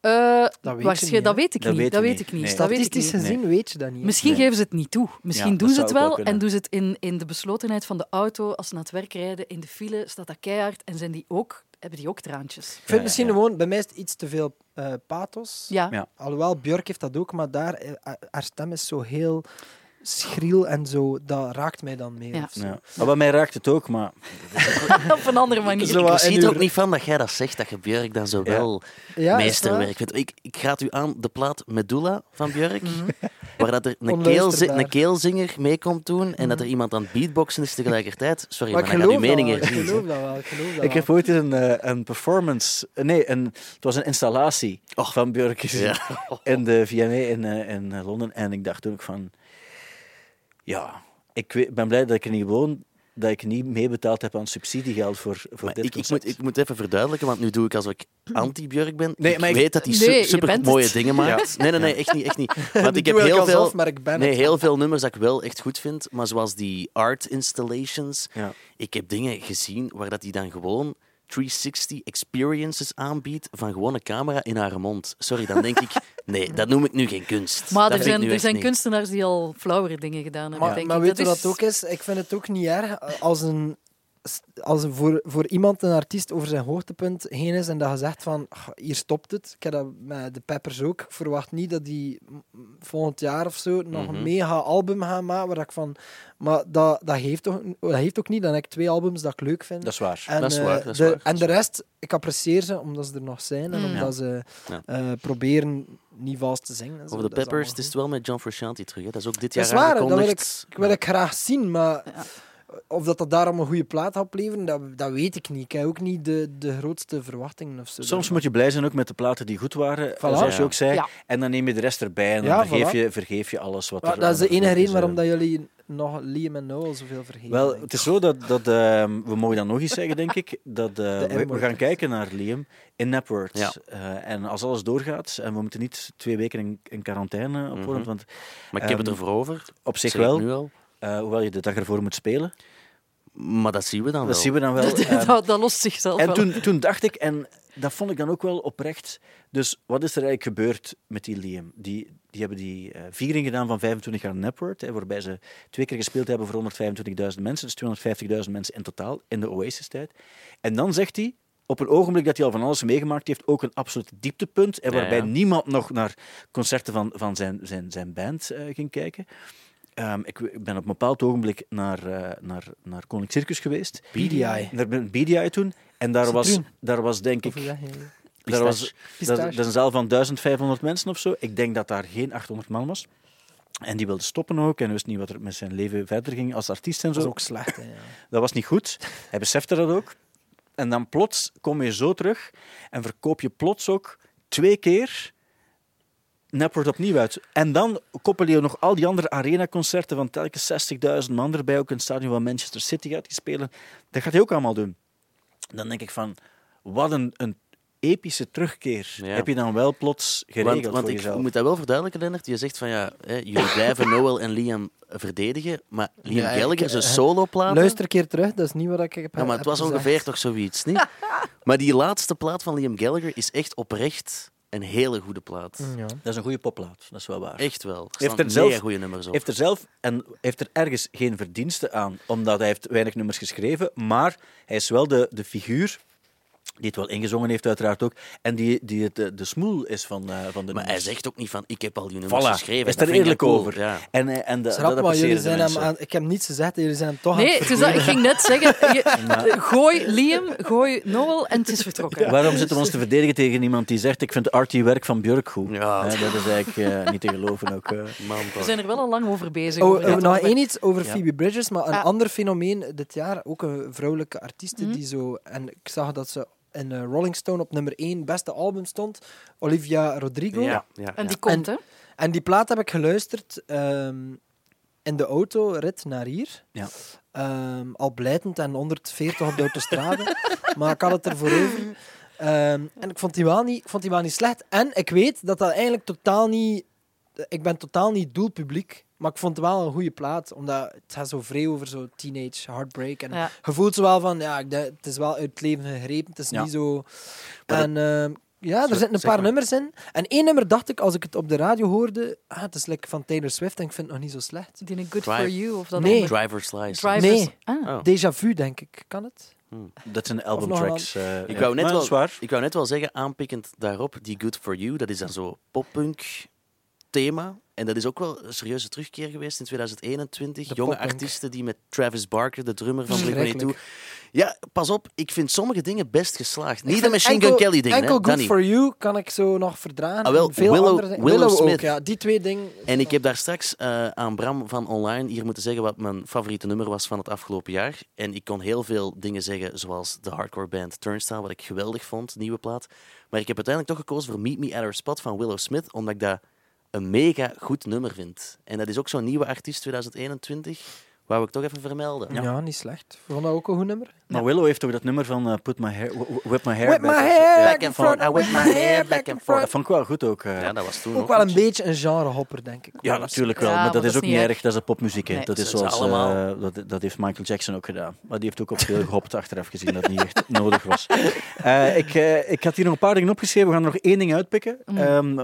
Eh, Dat weet je niet, dat weet ik Dat niet. weet Dat weet ik niet. Nee. Weet Statistisch je dat niet. Misschien Nee. geven ze het niet toe. Misschien Ja, doen ze het wel en doen ze het in, in de beslotenheid van de auto. Als ze naar het werk rijden, in de file, staat dat keihard en zijn die ook, hebben die ook traantjes. Ik vind misschien gewoon, bij mij is het iets te veel eh, pathos. Ja. Ja. Alhoewel, Björk heeft dat ook, maar daar, eh, haar stem is zo heel schriel en zo. Dat raakt mij dan meer. Ja. Maar bij mij raakt het ook, maar... [laughs] Op een andere manier. Zo Ik wat zie het uw- ook niet van dat jij dat zegt, dat je Björk dan zo Ja. wel Ja, meesterwerk vindt. Ik, ik raad u aan de plaat Medulla van Björk, [laughs] waar dat er een, keelzi- een keelzinger mee komt doen en dat er iemand aan het beatboxen is tegelijkertijd. Sorry, Maar maar, ik dan gaat uw mening ik geloof dat wel. Ik geloof dat Ik heb ooit eens een, eh, een performance... eh, Nee, een, het was een installatie van Björk [laughs] in de VMA in, eh, in eh, Londen. En ik dacht toen ook van... Ja, ik weet- ben blij dat ik er niet woon, dat ik niet meebetaald heb aan subsidiegeld voor, voor Maar dit ik, ik, moet, ik moet even verduidelijken, want nu doe ik alsof ik anti-Björk ben. Nee, ik maar ik- weet dat hij Nee, super mooie het. dingen maakt. Nee, nee, nee, echt niet. Echt niet. [laughs] Want ik heb ik heel veel, zelf, maar ik ben nee, heel veel nummers dat ik wel echt goed vind, maar zoals die art installations, Ja. ik heb dingen gezien waar dat hij dan gewoon 360 experiences aanbiedt van gewoon een camera in haar mond. Sorry, dan denk ik, [laughs] nee, dat noem ik nu geen kunst. Maar Dat er zijn, er zijn niet. kunstenaars die al flauwere dingen gedaan hebben. Maar, denk maar ik. weet je Dat ook is? Ik vind het ook niet erg als een als voor, voor iemand, een artiest, over zijn hoogtepunt heen is en dat je zegt van, "Ach, hier stopt het. Ik heb dat met de Peppers ook. Ik verwacht niet dat die volgend jaar of zo nog Mhm. een mega album gaan maken. Waar ik van, maar dat, dat, heeft toch, dat heeft ook niet. Dan heb ik twee albums dat ik leuk vind. Dat is waar. En, Dat is eh, waar, dat is de, waar, en dat de rest, ik apprecieer ze omdat ze er nog zijn en Mm. omdat ze Ja. eh, proberen niet vals te zingen. Over de Dat is Peppers, het is wel met John Frusciante terug. Hè. Dat is ook dit Dat jaar is waar, dat wil ik, aangekondigd. ik wil ik graag zien, maar of dat, dat daarom een goede plaat gaat opleveren, dat, dat weet ik niet. Ik heb ook niet de, de grootste verwachtingen of zo. Soms moet je blij zijn ook met de platen die goed waren, Voilà. zoals je ook zei. Ja. En dan neem je de rest erbij en dan Ja, vergeef, voilà. je, vergeef je alles wat Maar er dat is de enige reden waarom eh. dat jullie nog Liam en Noel zoveel vergeten. Wel, het is zo dat, dat ehm, we mogen dan nog iets zeggen, denk ik, dat [laughs] eh, we, gaan kijken naar Liam in Napworth. Ja. Eh, en als alles doorgaat, en we moeten niet twee weken in, in quarantaine op Mhm. want Maar ik heb het Ehm, ervoor over. op zich wel, Nu al. Eh, hoewel je de dag ervoor moet spelen. Maar dat zien we dan Dat wel. zien we dan wel. [laughs] ehm, dat, dat lost zichzelf En wel. toen, toen dacht ik, en dat vond ik dan ook wel oprecht. Dus wat is er eigenlijk gebeurd met die Liam? Die, die hebben die eh, viering gedaan van 25 jaar hè, waarbij ze twee keer gespeeld hebben voor 125.000 mensen, dus 250.000 mensen in totaal in de Oasis-tijd. En dan zegt hij, op een ogenblik dat hij al van alles meegemaakt heeft, ook een absoluut dieptepunt, en waarbij ja. niemand nog naar concerten van, van zijn, zijn, zijn band eh, ging kijken. Ehm, ik, ben op een bepaald ogenblik naar, eh, naar, naar Koninklijk Circus geweest. BDI. Naar BDI toen. En daar was, daar was denk ik... Daar was, Pistache. dat, dat een zaal van 1500 mensen of zo. Ik denk dat daar geen 800 man was. En die wilde stoppen ook en wist niet wat er met zijn leven verder ging als artiest en Dat zo. is ook slecht. Hè, ja. Dat was niet goed. Hij besefte dat ook. En dan plots kom je zo terug en verkoop je plots ook twee keer Napworth opnieuw uit. En dan koppel je nog al die andere arenaconcerten van telkens 60.000 man erbij, ook een stadion van Manchester City gaat spelen. Dat gaat hij ook allemaal doen. Dan denk ik van, wat een, een epische terugkeer Ja. heb je dan wel plots geregeld Want, want voor ik jezelf. moet dat wel verduidelijken, Lennart. Je zegt van ja, hè, jullie blijven [laughs] Noel en Liam verdedigen, maar Liam Ja, Gallagher, zijn eh, soloplaten... Luister een keer terug, dat is niet wat ik heb Ja, maar het heb was gezegd. ongeveer toch zoiets, niet? maar die laatste plaat van Liam Gallagher is echt oprecht een hele goede plaat. Ja. Dat is een goede popplaat, dat is wel waar. Echt wel. Er Heeft er zelf- goede nummers op. heeft er zelf en heeft er ergens geen verdienste aan, omdat hij heeft weinig nummers geschreven, maar hij is wel de, de figuur die het wel ingezongen heeft uiteraard ook, en die, die het, de, de smoel is van, eh, van de Maar hij zegt ook niet van, ik heb al die nummers Voilà, geschreven. hij is er ik eerlijk cool, over. Ja. En, eh, en de, Schrap, dat maar jullie zijn hem aan, ik heb niets gezegd, jullie zijn hem toch aan Nee, het het ik ging net zeggen, [laughs] je- [laughs] gooi Liam, gooi Noel en het is vertrokken. Waarom zitten we ons te verdedigen tegen iemand die zegt ik vind arty werk van Björk goed? Ja. Dat is eigenlijk eh, [laughs] niet te geloven ook. eh. Man, We zijn er wel al lang over bezig. Oh, over eh, nog één iets over Ja. Phoebe Bridgers, maar een Ah. ander fenomeen dit jaar, ook een vrouwelijke artieste Mhm. die zo... En ik zag dat ze in eh, Rolling Stone op nummer 1 beste album stond, Olivia Rodrigo. Ja, ja, En ja. die komt, hè? En die plaat heb ik geluisterd ehm, in de autorit naar hier. Ja. Ehm, al blijtend en 140 op de autostrade. [laughs] maar ik had het ervoor over. Ehm, en ik vond, die wel niet, ik vond die wel niet slecht. En ik weet dat dat eigenlijk totaal niet... Ik ben totaal niet doelpubliek. Maar ik vond het wel een goede plaat. Omdat het gaat zo vrij over zo teenage heartbreak. En Ja. je voelt zo wel van... Ja, het is wel uit het leven gegrepen. Het is Ja. niet zo... En ehm, ja, er zitten een paar maar. nummers in. En één nummer dacht ik, als ik het op de radio hoorde... Ah, het is like van Taylor Swift en ik vind het nog niet zo slecht. Die een Good Drive. For You of dat Nee. nummer? Driver's License. Drivers. Nee. Ah. Oh. Déjà vu, denk ik. Kan het? Dat zijn albumtracks. eh, Ik ja. wou, net wel, ik wou net wel zeggen, aanpikkend daarop, die Good For You, dat is dan zo poppunk thema. En dat is ook wel een serieuze terugkeer geweest in 2021. De Jonge artiesten die met Travis Barker, de drummer van Blink-182... Verschrikkelijk. Ja, pas op, ik vind sommige dingen best geslaagd. Niet de Machine Gun Kelly dingen, Enkel Good. For You kan ik zo nog verdragen. Ah, wel, veel Willow- andere. Willow ook, Smith. ja. Die twee dingen... En ik heb daar straks eh, aan Bram van Online hier moeten zeggen wat mijn favoriete nummer was van het afgelopen jaar. En ik kon heel veel dingen zeggen, zoals de hardcore band Turnstile, wat ik geweldig vond, nieuwe plaat. Maar ik heb uiteindelijk toch gekozen voor Meet Me at Our Spot van Willow Smith, omdat ik dat een mega goed nummer vind. En dat is ook zo'n nieuwe artiest 2021, Wou ik toch even vermelden. Ja. niet slecht. Vond dat ook een goed nummer. Maar Willow heeft ook dat nummer van eh, Put My Hair, Whip My Hair Whip Back my hair and forth, I whip my hair back and forth. Dat vond ik wel goed ook. eh. Ja, dat was toen Ook wel een beetje een genrehopper, denk ik. Ja, natuurlijk wel, Ja, maar dat maar is dat ook is niet niet erg. Dat is een popmuziek. hè. Nee. Dat, is zoals, allemaal. eh, dat, dat heeft Michael Jackson ook gedaan. Maar die heeft ook op veel [laughs] gehopt achteraf gezien dat niet echt nodig was. Eh, ik, eh, ik had hier nog een paar dingen opgeschreven. We gaan er nog één ding uitpikken Mm. ehm,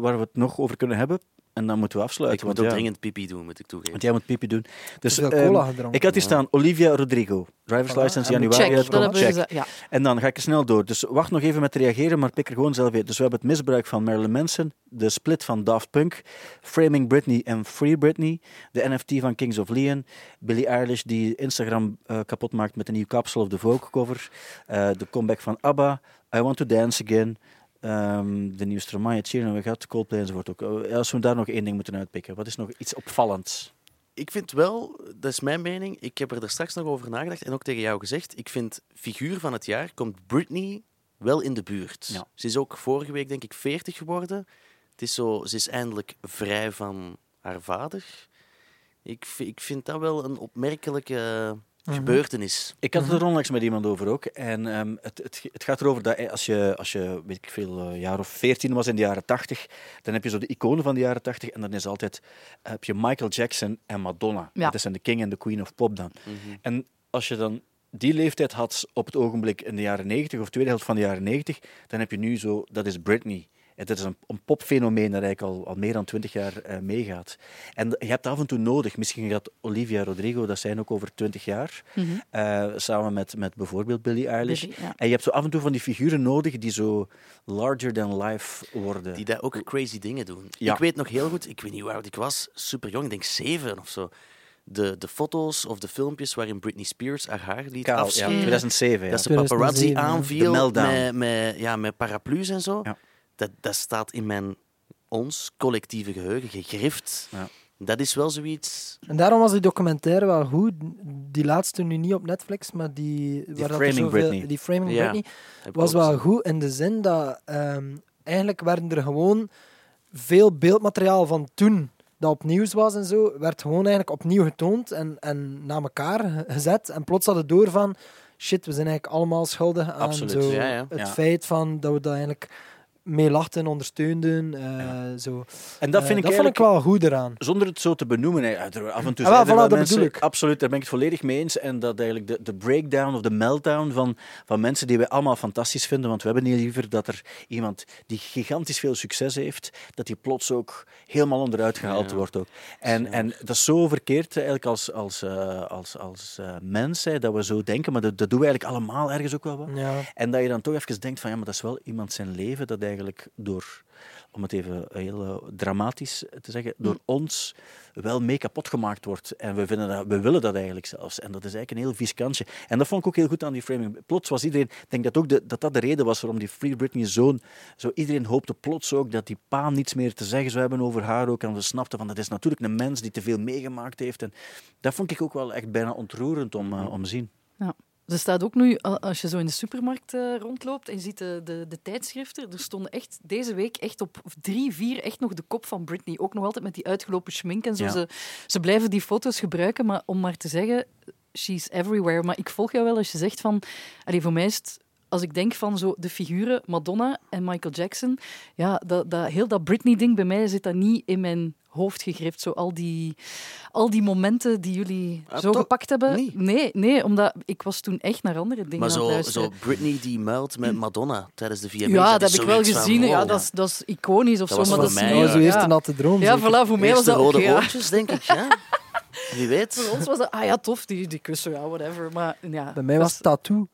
waar we het nog over kunnen hebben. En dan moeten we afsluiten. Ik moet want ook ja, dringend pipi doen, moet ik toegeven. Want jij moet pipi doen. Dus, ehm, cola gedronken. ik had hier staan Olivia Rodrigo. Driver's Voilà, license en januari check, Check. ja. En dan ga ik er snel door. Dus wacht nog even met reageren, maar pik er gewoon zelf in. Dus we hebben het misbruik van Marilyn Manson, de split van Daft Punk, Framing Britney en Free Britney, de NFT van Kings of Leon, Billie Eilish die Instagram eh, kapot maakt met een nieuw Capsule of the Vogue cover, eh, de comeback van ABBA, I Want to Dance Again, ehm, de nieuwe Stromae, hebben we gehad, Coldplay enzovoort ook. Eh, als we daar nog één ding moeten uitpikken, wat is nog iets opvallends? Ik vind wel, dat is mijn mening, ik heb er daar straks nog over nagedacht en ook tegen jou gezegd, ik vind figuur van het jaar komt Britney wel in de buurt. Ja. Ze is ook vorige week denk ik 40 geworden. Het is zo, ze is eindelijk vrij van haar vader. Ik, ik vind dat wel een opmerkelijke Mhm. gebeurtenis. Ik had het er onlangs met iemand over ook. En ehm, het, het, het gaat erover dat eh, als je, als je weet ik veel, eh, jaar of veertien was in de jaren tachtig, dan heb je zo de iconen van de jaren tachtig. En dan is altijd, heb je Michael Jackson en Madonna. Ja. Dat zijn de king en de queen of pop dan. Mhm. En als je dan die leeftijd had op het ogenblik in de jaren 90 of tweede helft van de jaren 90, dan heb je nu zo, dat is Britney. Het is een, een popfenomeen dat eigenlijk al, al meer dan twintig jaar eh, meegaat. En je hebt af en toe nodig, misschien gaat Olivia Rodrigo dat zijn ook over twintig jaar, Mhm. eh, samen met, met bijvoorbeeld Billie Eilish. Billie, ja. En je hebt zo af en toe van die figuren nodig die zo larger than life worden. Die daar ook crazy dingen doen. Ja. Ik weet nog heel goed, ik weet niet hoe oud ik was, super jong, ik denk zeven of zo. De, de foto's of de filmpjes waarin Britney Spears haar haar liet Kaal, ja, afscheren. 2007, ja. Dat ze paparazzi 2007, ja. aanviel met, met, ja, met paraplu's en zo. Ja. Dat, dat staat in mijn, ons collectieve geheugen gegrift. Ja. Dat is wel zoiets... En daarom was die documentaire wel goed. Die laatste nu niet op Netflix, maar die... waar dat er Framing zoveel- Britney. Die Framing Ja, Britney was wel goed in de zin dat ehm, eigenlijk werden er gewoon veel beeldmateriaal van toen dat op nieuws was en zo, werd gewoon eigenlijk opnieuw getoond en, en na elkaar ge- gezet. En plots hadden door van, shit, we zijn eigenlijk allemaal schuldig aan Absoluut, zo ja, ja. het Ja. feit van dat we dat eigenlijk mee lachten, ondersteunden. eh, zo. En dat Eh, vind ik dat vond ik wel goed eraan. Zonder het zo te benoemen, hè, af en toe Ah, er voilà, wel dat mensen... bedoel ik. Absoluut, daar ben ik het volledig mee eens. En dat eigenlijk de, de breakdown of de meltdown van, van mensen die wij allemaal fantastisch vinden, want we hebben niet liever dat er iemand die gigantisch veel succes heeft, dat die plots ook helemaal onderuit gehaald Ja. wordt. Ook. En, en dat is zo verkeerd eigenlijk als, als, eh, als, als eh, mens, hè, dat we zo denken, maar dat, dat doen we eigenlijk allemaal ergens ook wel wat. Ja. En dat je dan toch even denkt van ja, maar dat is wel iemand zijn leven dat eigenlijk door, om het even heel eh, dramatisch te zeggen, door ons wel mee kapot gemaakt wordt. En we, vinden dat, we willen dat eigenlijk zelfs. En dat is eigenlijk een heel vies kantje. En dat vond ik ook heel goed aan die framing. Plots was iedereen, ik denk dat ook de, dat, dat de reden was waarom die Free Britney zoon, zo iedereen hoopte plots ook dat die pa niets meer te zeggen zou hebben over haar ook. En we snapten van dat is natuurlijk een mens die te veel meegemaakt heeft. En dat vond ik ook wel echt bijna ontroerend om, eh, om te zien. Ja. Er staat ook nu, als je zo in de supermarkt eh, rondloopt en je ziet de, de, de tijdschriften, er stonden echt deze week echt op drie, vier echt nog de kop van Britney. Ook nog altijd met die uitgelopen schmink en zo. Ja. Ze, ze blijven die foto's gebruiken, maar om maar te zeggen, she's everywhere. Maar ik volg jou wel als je zegt van, allee, voor mij is het, als ik denk van zo de figuren Madonna en Michael Jackson, ja, dat, dat, heel dat Britney-ding bij mij zit dat niet in mijn hoofd gegrift. Zo al die, al die momenten die jullie Ah, zo toch gepakt hebben. Nee, nee, omdat ik was toen echt naar andere dingen Maar aan het zo, luisteren. zo Britney die muilt met Madonna tijdens de VMA's. ja, dat is heb ik wel van, gezien. ja, dat, is, dat is iconisch of Dat zo. was maar voor dat is mij, niet- Ja, zo eerst een natte droom. Ja, voilà, voor mij was dat ook, rode ja. oortjes, denk ik. Ja? [laughs] Wie weet. Voor ons was dat, ah ja, tof, die, die kussen, ja, whatever. Maar ja, Bij mij was het tattoo.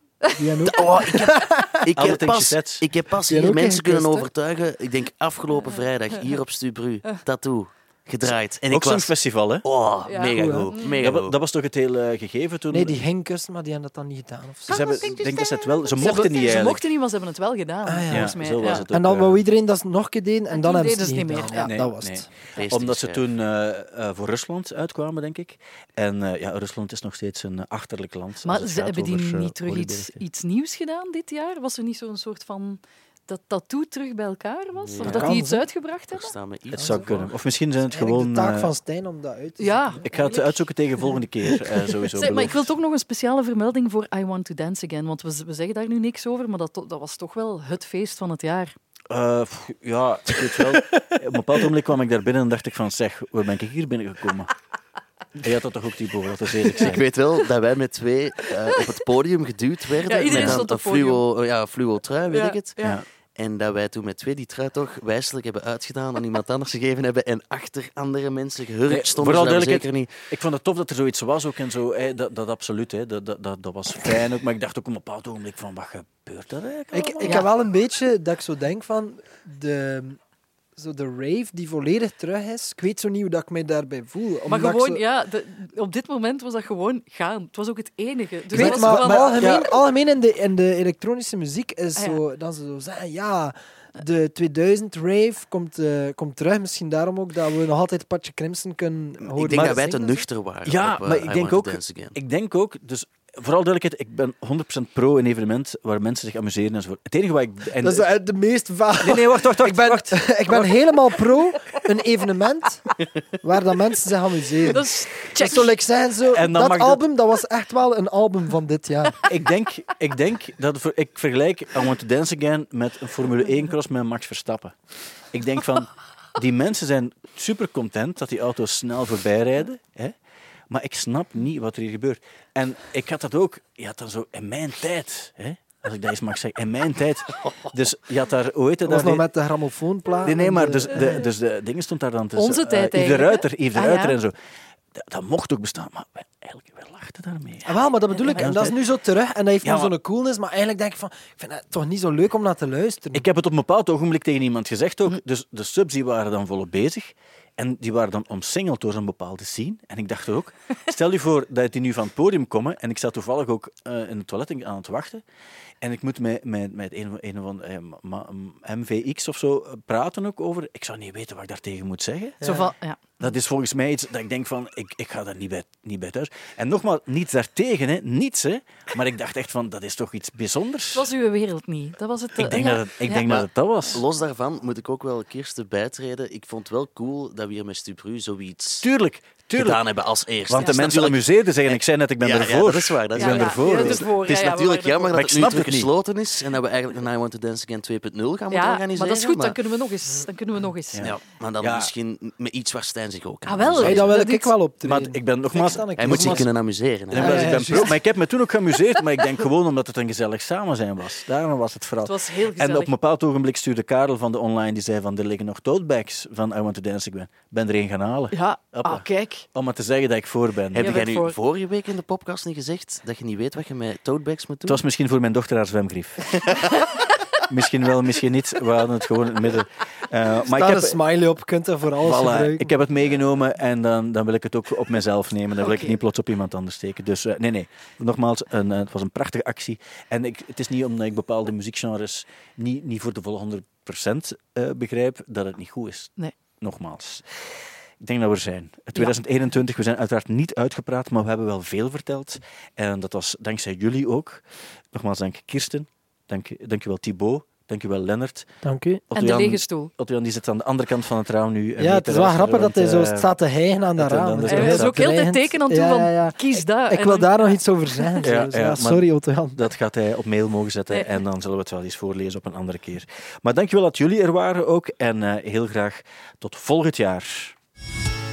Oh, ik heb, [laughs] ik heb pas, ik heb pas hier mensen kunnen overtuigen. Ik denk afgelopen vrijdag hier op Stubru. Tattoo. Gedraaid. En ook ik zo'n was... festival, hè? Oh, Ja. mega Goed. Mega Dat, wa- goed. dat was toch het hele gegeven toen? Nee, die kussen, maar die hebben dat dan niet gedaan. Of zo. Ze hebben, ik denk dat ze het wel... Ze mochten niet Ze mochten niet, maar ze hebben het wel gedaan, Ah, ja. volgens Ja, mij. zo was Ja. het En ook, dan wou iedereen dat nog een keer deden en En dan hebben ze deden het ze niet het gedaan. niet Ja, meer. dat was nee. het. Omdat ze toen eh, eh, voor Rusland uitkwamen, denk ik. En eh, ja, Rusland is nog steeds een achterlijk land. Maar ze hebben die niet terug iets, iets nieuws gedaan dit jaar? Was er niet zo'n soort van dat Tattoo terug bij elkaar was? Ja. Of dat die iets uitgebracht hebben? Het zou kunnen. Of misschien zijn het gewoon... de taak eh, van Stijn om dat uit te Ja. zoeken. ik ga het uitzoeken tegen de volgende keer, eh, [laughs] sowieso. Zeg, maar ik wil toch nog een speciale vermelding voor I Want to Dance Again. Want we, we zeggen daar nu niks over, maar dat, dat was toch wel het feest van het jaar. Eh, pff, ja, ik weet wel. Op een bepaald moment kwam ik daar binnen en dacht ik van, zeg, hoe ben ik hier binnengekomen? En je had dat toch ook, Thibaut, dat is eerlijk zijn. Ik weet wel dat wij met twee eh, op het podium geduwd werden. Ja, iedereen met stond een op het podium. fluo, ja, fluo trui, weet Ja, ik het. ja. En dat wij toen met twee die trui toch wijselijk hebben uitgedaan aan iemand anders gegeven hebben en achter andere mensen gehurkt Nee, stonden. vooral we zeker niet... Ik vond het tof dat er zoiets was ook en zo. Hè, dat, dat absoluut, hè, dat, dat, dat, dat was fijn ook. Maar ik dacht ook op een bepaald ogenblik van, wat gebeurt er eigenlijk Ik, ik heb wel een beetje dat ik zo denk van de, zo de rave die volledig terug is. Ik weet zo niet hoe dat ik mij daarbij voel. Maar gewoon, zo- ja, de- op dit moment was dat gewoon gaan. Het was ook het enige. Dus weet, was maar, algemeen, ja. algemeen in, de, in de elektronische muziek is Ah, ja. zo, dat ze zo zeggen, ja, de 2000 rave komt, eh, komt terug. Misschien daarom ook dat we nog altijd Patje Crimson kunnen horen. Ik denk dat wij te nuchter waren. Ja, op, eh, maar I ik denk ook, ik denk ook, dus vooral duidelijkheid, ik ben 100% pro een evenement waar mensen zich amuseren enzovoort. Het enige wat ik... En, Dat is de, de meest vaag. Nee, nee, wacht, wacht, wacht. [laughs] Ik ben, wacht. [laughs] ik ben helemaal pro een evenement waar dat mensen zich amuseren. Dat is Dat zou ik zijn, zo, dan dat dat- album, dat was echt wel een album van dit jaar. [laughs] ik denk, ik denk dat voor- ik vergelijk I Want to Dance Again met een Formule 1 cross met Max Verstappen. Ik denk van, die mensen zijn super content dat die auto's snel voorbij rijden, hè? Maar ik snap niet wat er hier gebeurt. En ik had dat ook, je had dan zo in mijn tijd, hè? als ik dat eens mag zeggen, in mijn tijd. Dus je had daar, het Dat was nog met de grammofoonplaat. Nee, nee, maar de- dus de, dus de dingen stond daar dan tussen. Onze eh, tijd Yves de eigenlijk, Ruiter, hè? Yves de Ah, Ruiter ja. en zo. Dat, dat mocht ook bestaan, maar wij, eigenlijk, wij lachten daarmee. Ah, wel, maar dat bedoel ik. En dat is nu zo terug. En dat heeft Ja, nu zo'n coolness. Maar eigenlijk denk ik van... Ik vind het toch niet zo leuk om naar te luisteren. Ik heb het op een bepaald ogenblik tegen iemand gezegd ook. Dus de subs die waren dan volop bezig. En die waren dan omsingeld door zo'n bepaalde scene. En ik dacht ook, stel je voor dat die nu van het podium komen. En ik zat toevallig ook eh, in het toilet aan het wachten. En ik moet met, met, met een, een van eh, MVX of zo eh, praten ook over. Ik zou niet weten wat ik daartegen moet zeggen. Zo ja. Dat is volgens mij iets dat ik denk van, ik, ik ga daar niet bij, niet bij thuis. En nogmaals, niets daartegen, hè. niets. Hè. Maar ik dacht echt van, dat is toch iets bijzonders. Het was uw wereld niet. Dat was het. Ik eh, denk, ja. dat, het, ik Ja. denk dat het dat was. Los daarvan moet ik ook wel Kirsten bijtreden. Ik vond het wel cool dat we hier met Stubru zoiets Tuurlijk, tuurlijk. gedaan hebben als eerste. Want de is mensen natuurlijk- amuseerden zich en ik zei net, ik ben Ja, ja, ervoor. dat is waar, dat is ik ben ervoor. Ja, ervoor. Het is Ja, ja, natuurlijk jammer Maar dat het nu gesloten is en dat we eigenlijk een I Want to Dance Again 2.0 gaan moeten Ja, organiseren. maar dat is goed. Dan kunnen we nog eens. Dan kunnen we nog eens. Ja, maar dan Ja. misschien met iets waar Stijn zich ook aan Ah, wel. Hey, dan wil ik, wel optreden. Maar ik ben nogmaals... Kijk Hij moet zich kunnen amuseren. Ja, maar ja, ik ben ja, pro, juist. maar ik heb me toen ook geamuseerd, maar ik denk gewoon omdat het een gezellig samen zijn was. Daarom was het vooral. Het was heel En op een bepaald ogenblik stuurde Karel van de online, die zei van, er liggen nog totebags van I Want to Dance Again. Ik ben er een gaan halen. Ja, Hoppa. Om maar te zeggen dat ik voor ben. Heb Jij nu voor. vorige week in de podcast niet gezegd dat je niet weet wat je met totebags moet Het doen? was misschien voor mijn dochter haar zwemgrief. [laughs] misschien wel, misschien niet. We hadden het gewoon in het midden. Eh, maar ik Daar heb, een smiley op, kunt er voor alles Voilà, ik heb het meegenomen en dan, dan wil ik het ook op mezelf nemen. Dan wil ik het niet plots op iemand anders steken. Dus eh, nee, nee. Nogmaals, een, eh, het was een prachtige actie. En ik, het is niet omdat ik bepaalde muziekgenres niet, niet voor de volle 100% eh, begrijp, dat het niet goed is. Nee. Nogmaals. Ik denk dat we er zijn. 2021, we zijn uiteraard niet uitgepraat, maar we hebben wel veel verteld. En dat was dankzij jullie ook. Nogmaals, dank Kirsten. Dank, dankjewel Thibaut. Dankjewel Lennart. Dank u. En de Otto-Jan- lege stoel. Otto-Jan die zit aan de andere kant van het raam nu. Ja, het is wel grappig dat hij zo eh, staat te hijgen aan dat raam. dan is Zo het Hij is ook heel dreigend. teken aan Ja, van ja, ja. kies dat. Ik wil dan- daar nog iets over zeggen. Ja, zo. Ja, ja, maar- sorry, Otto-Jan. Dat gaat hij op mail mogen zetten Nee. en dan zullen we het wel eens voorlezen op een andere keer. Maar dankjewel dat jullie er waren ook en eh, heel graag tot volgend jaar.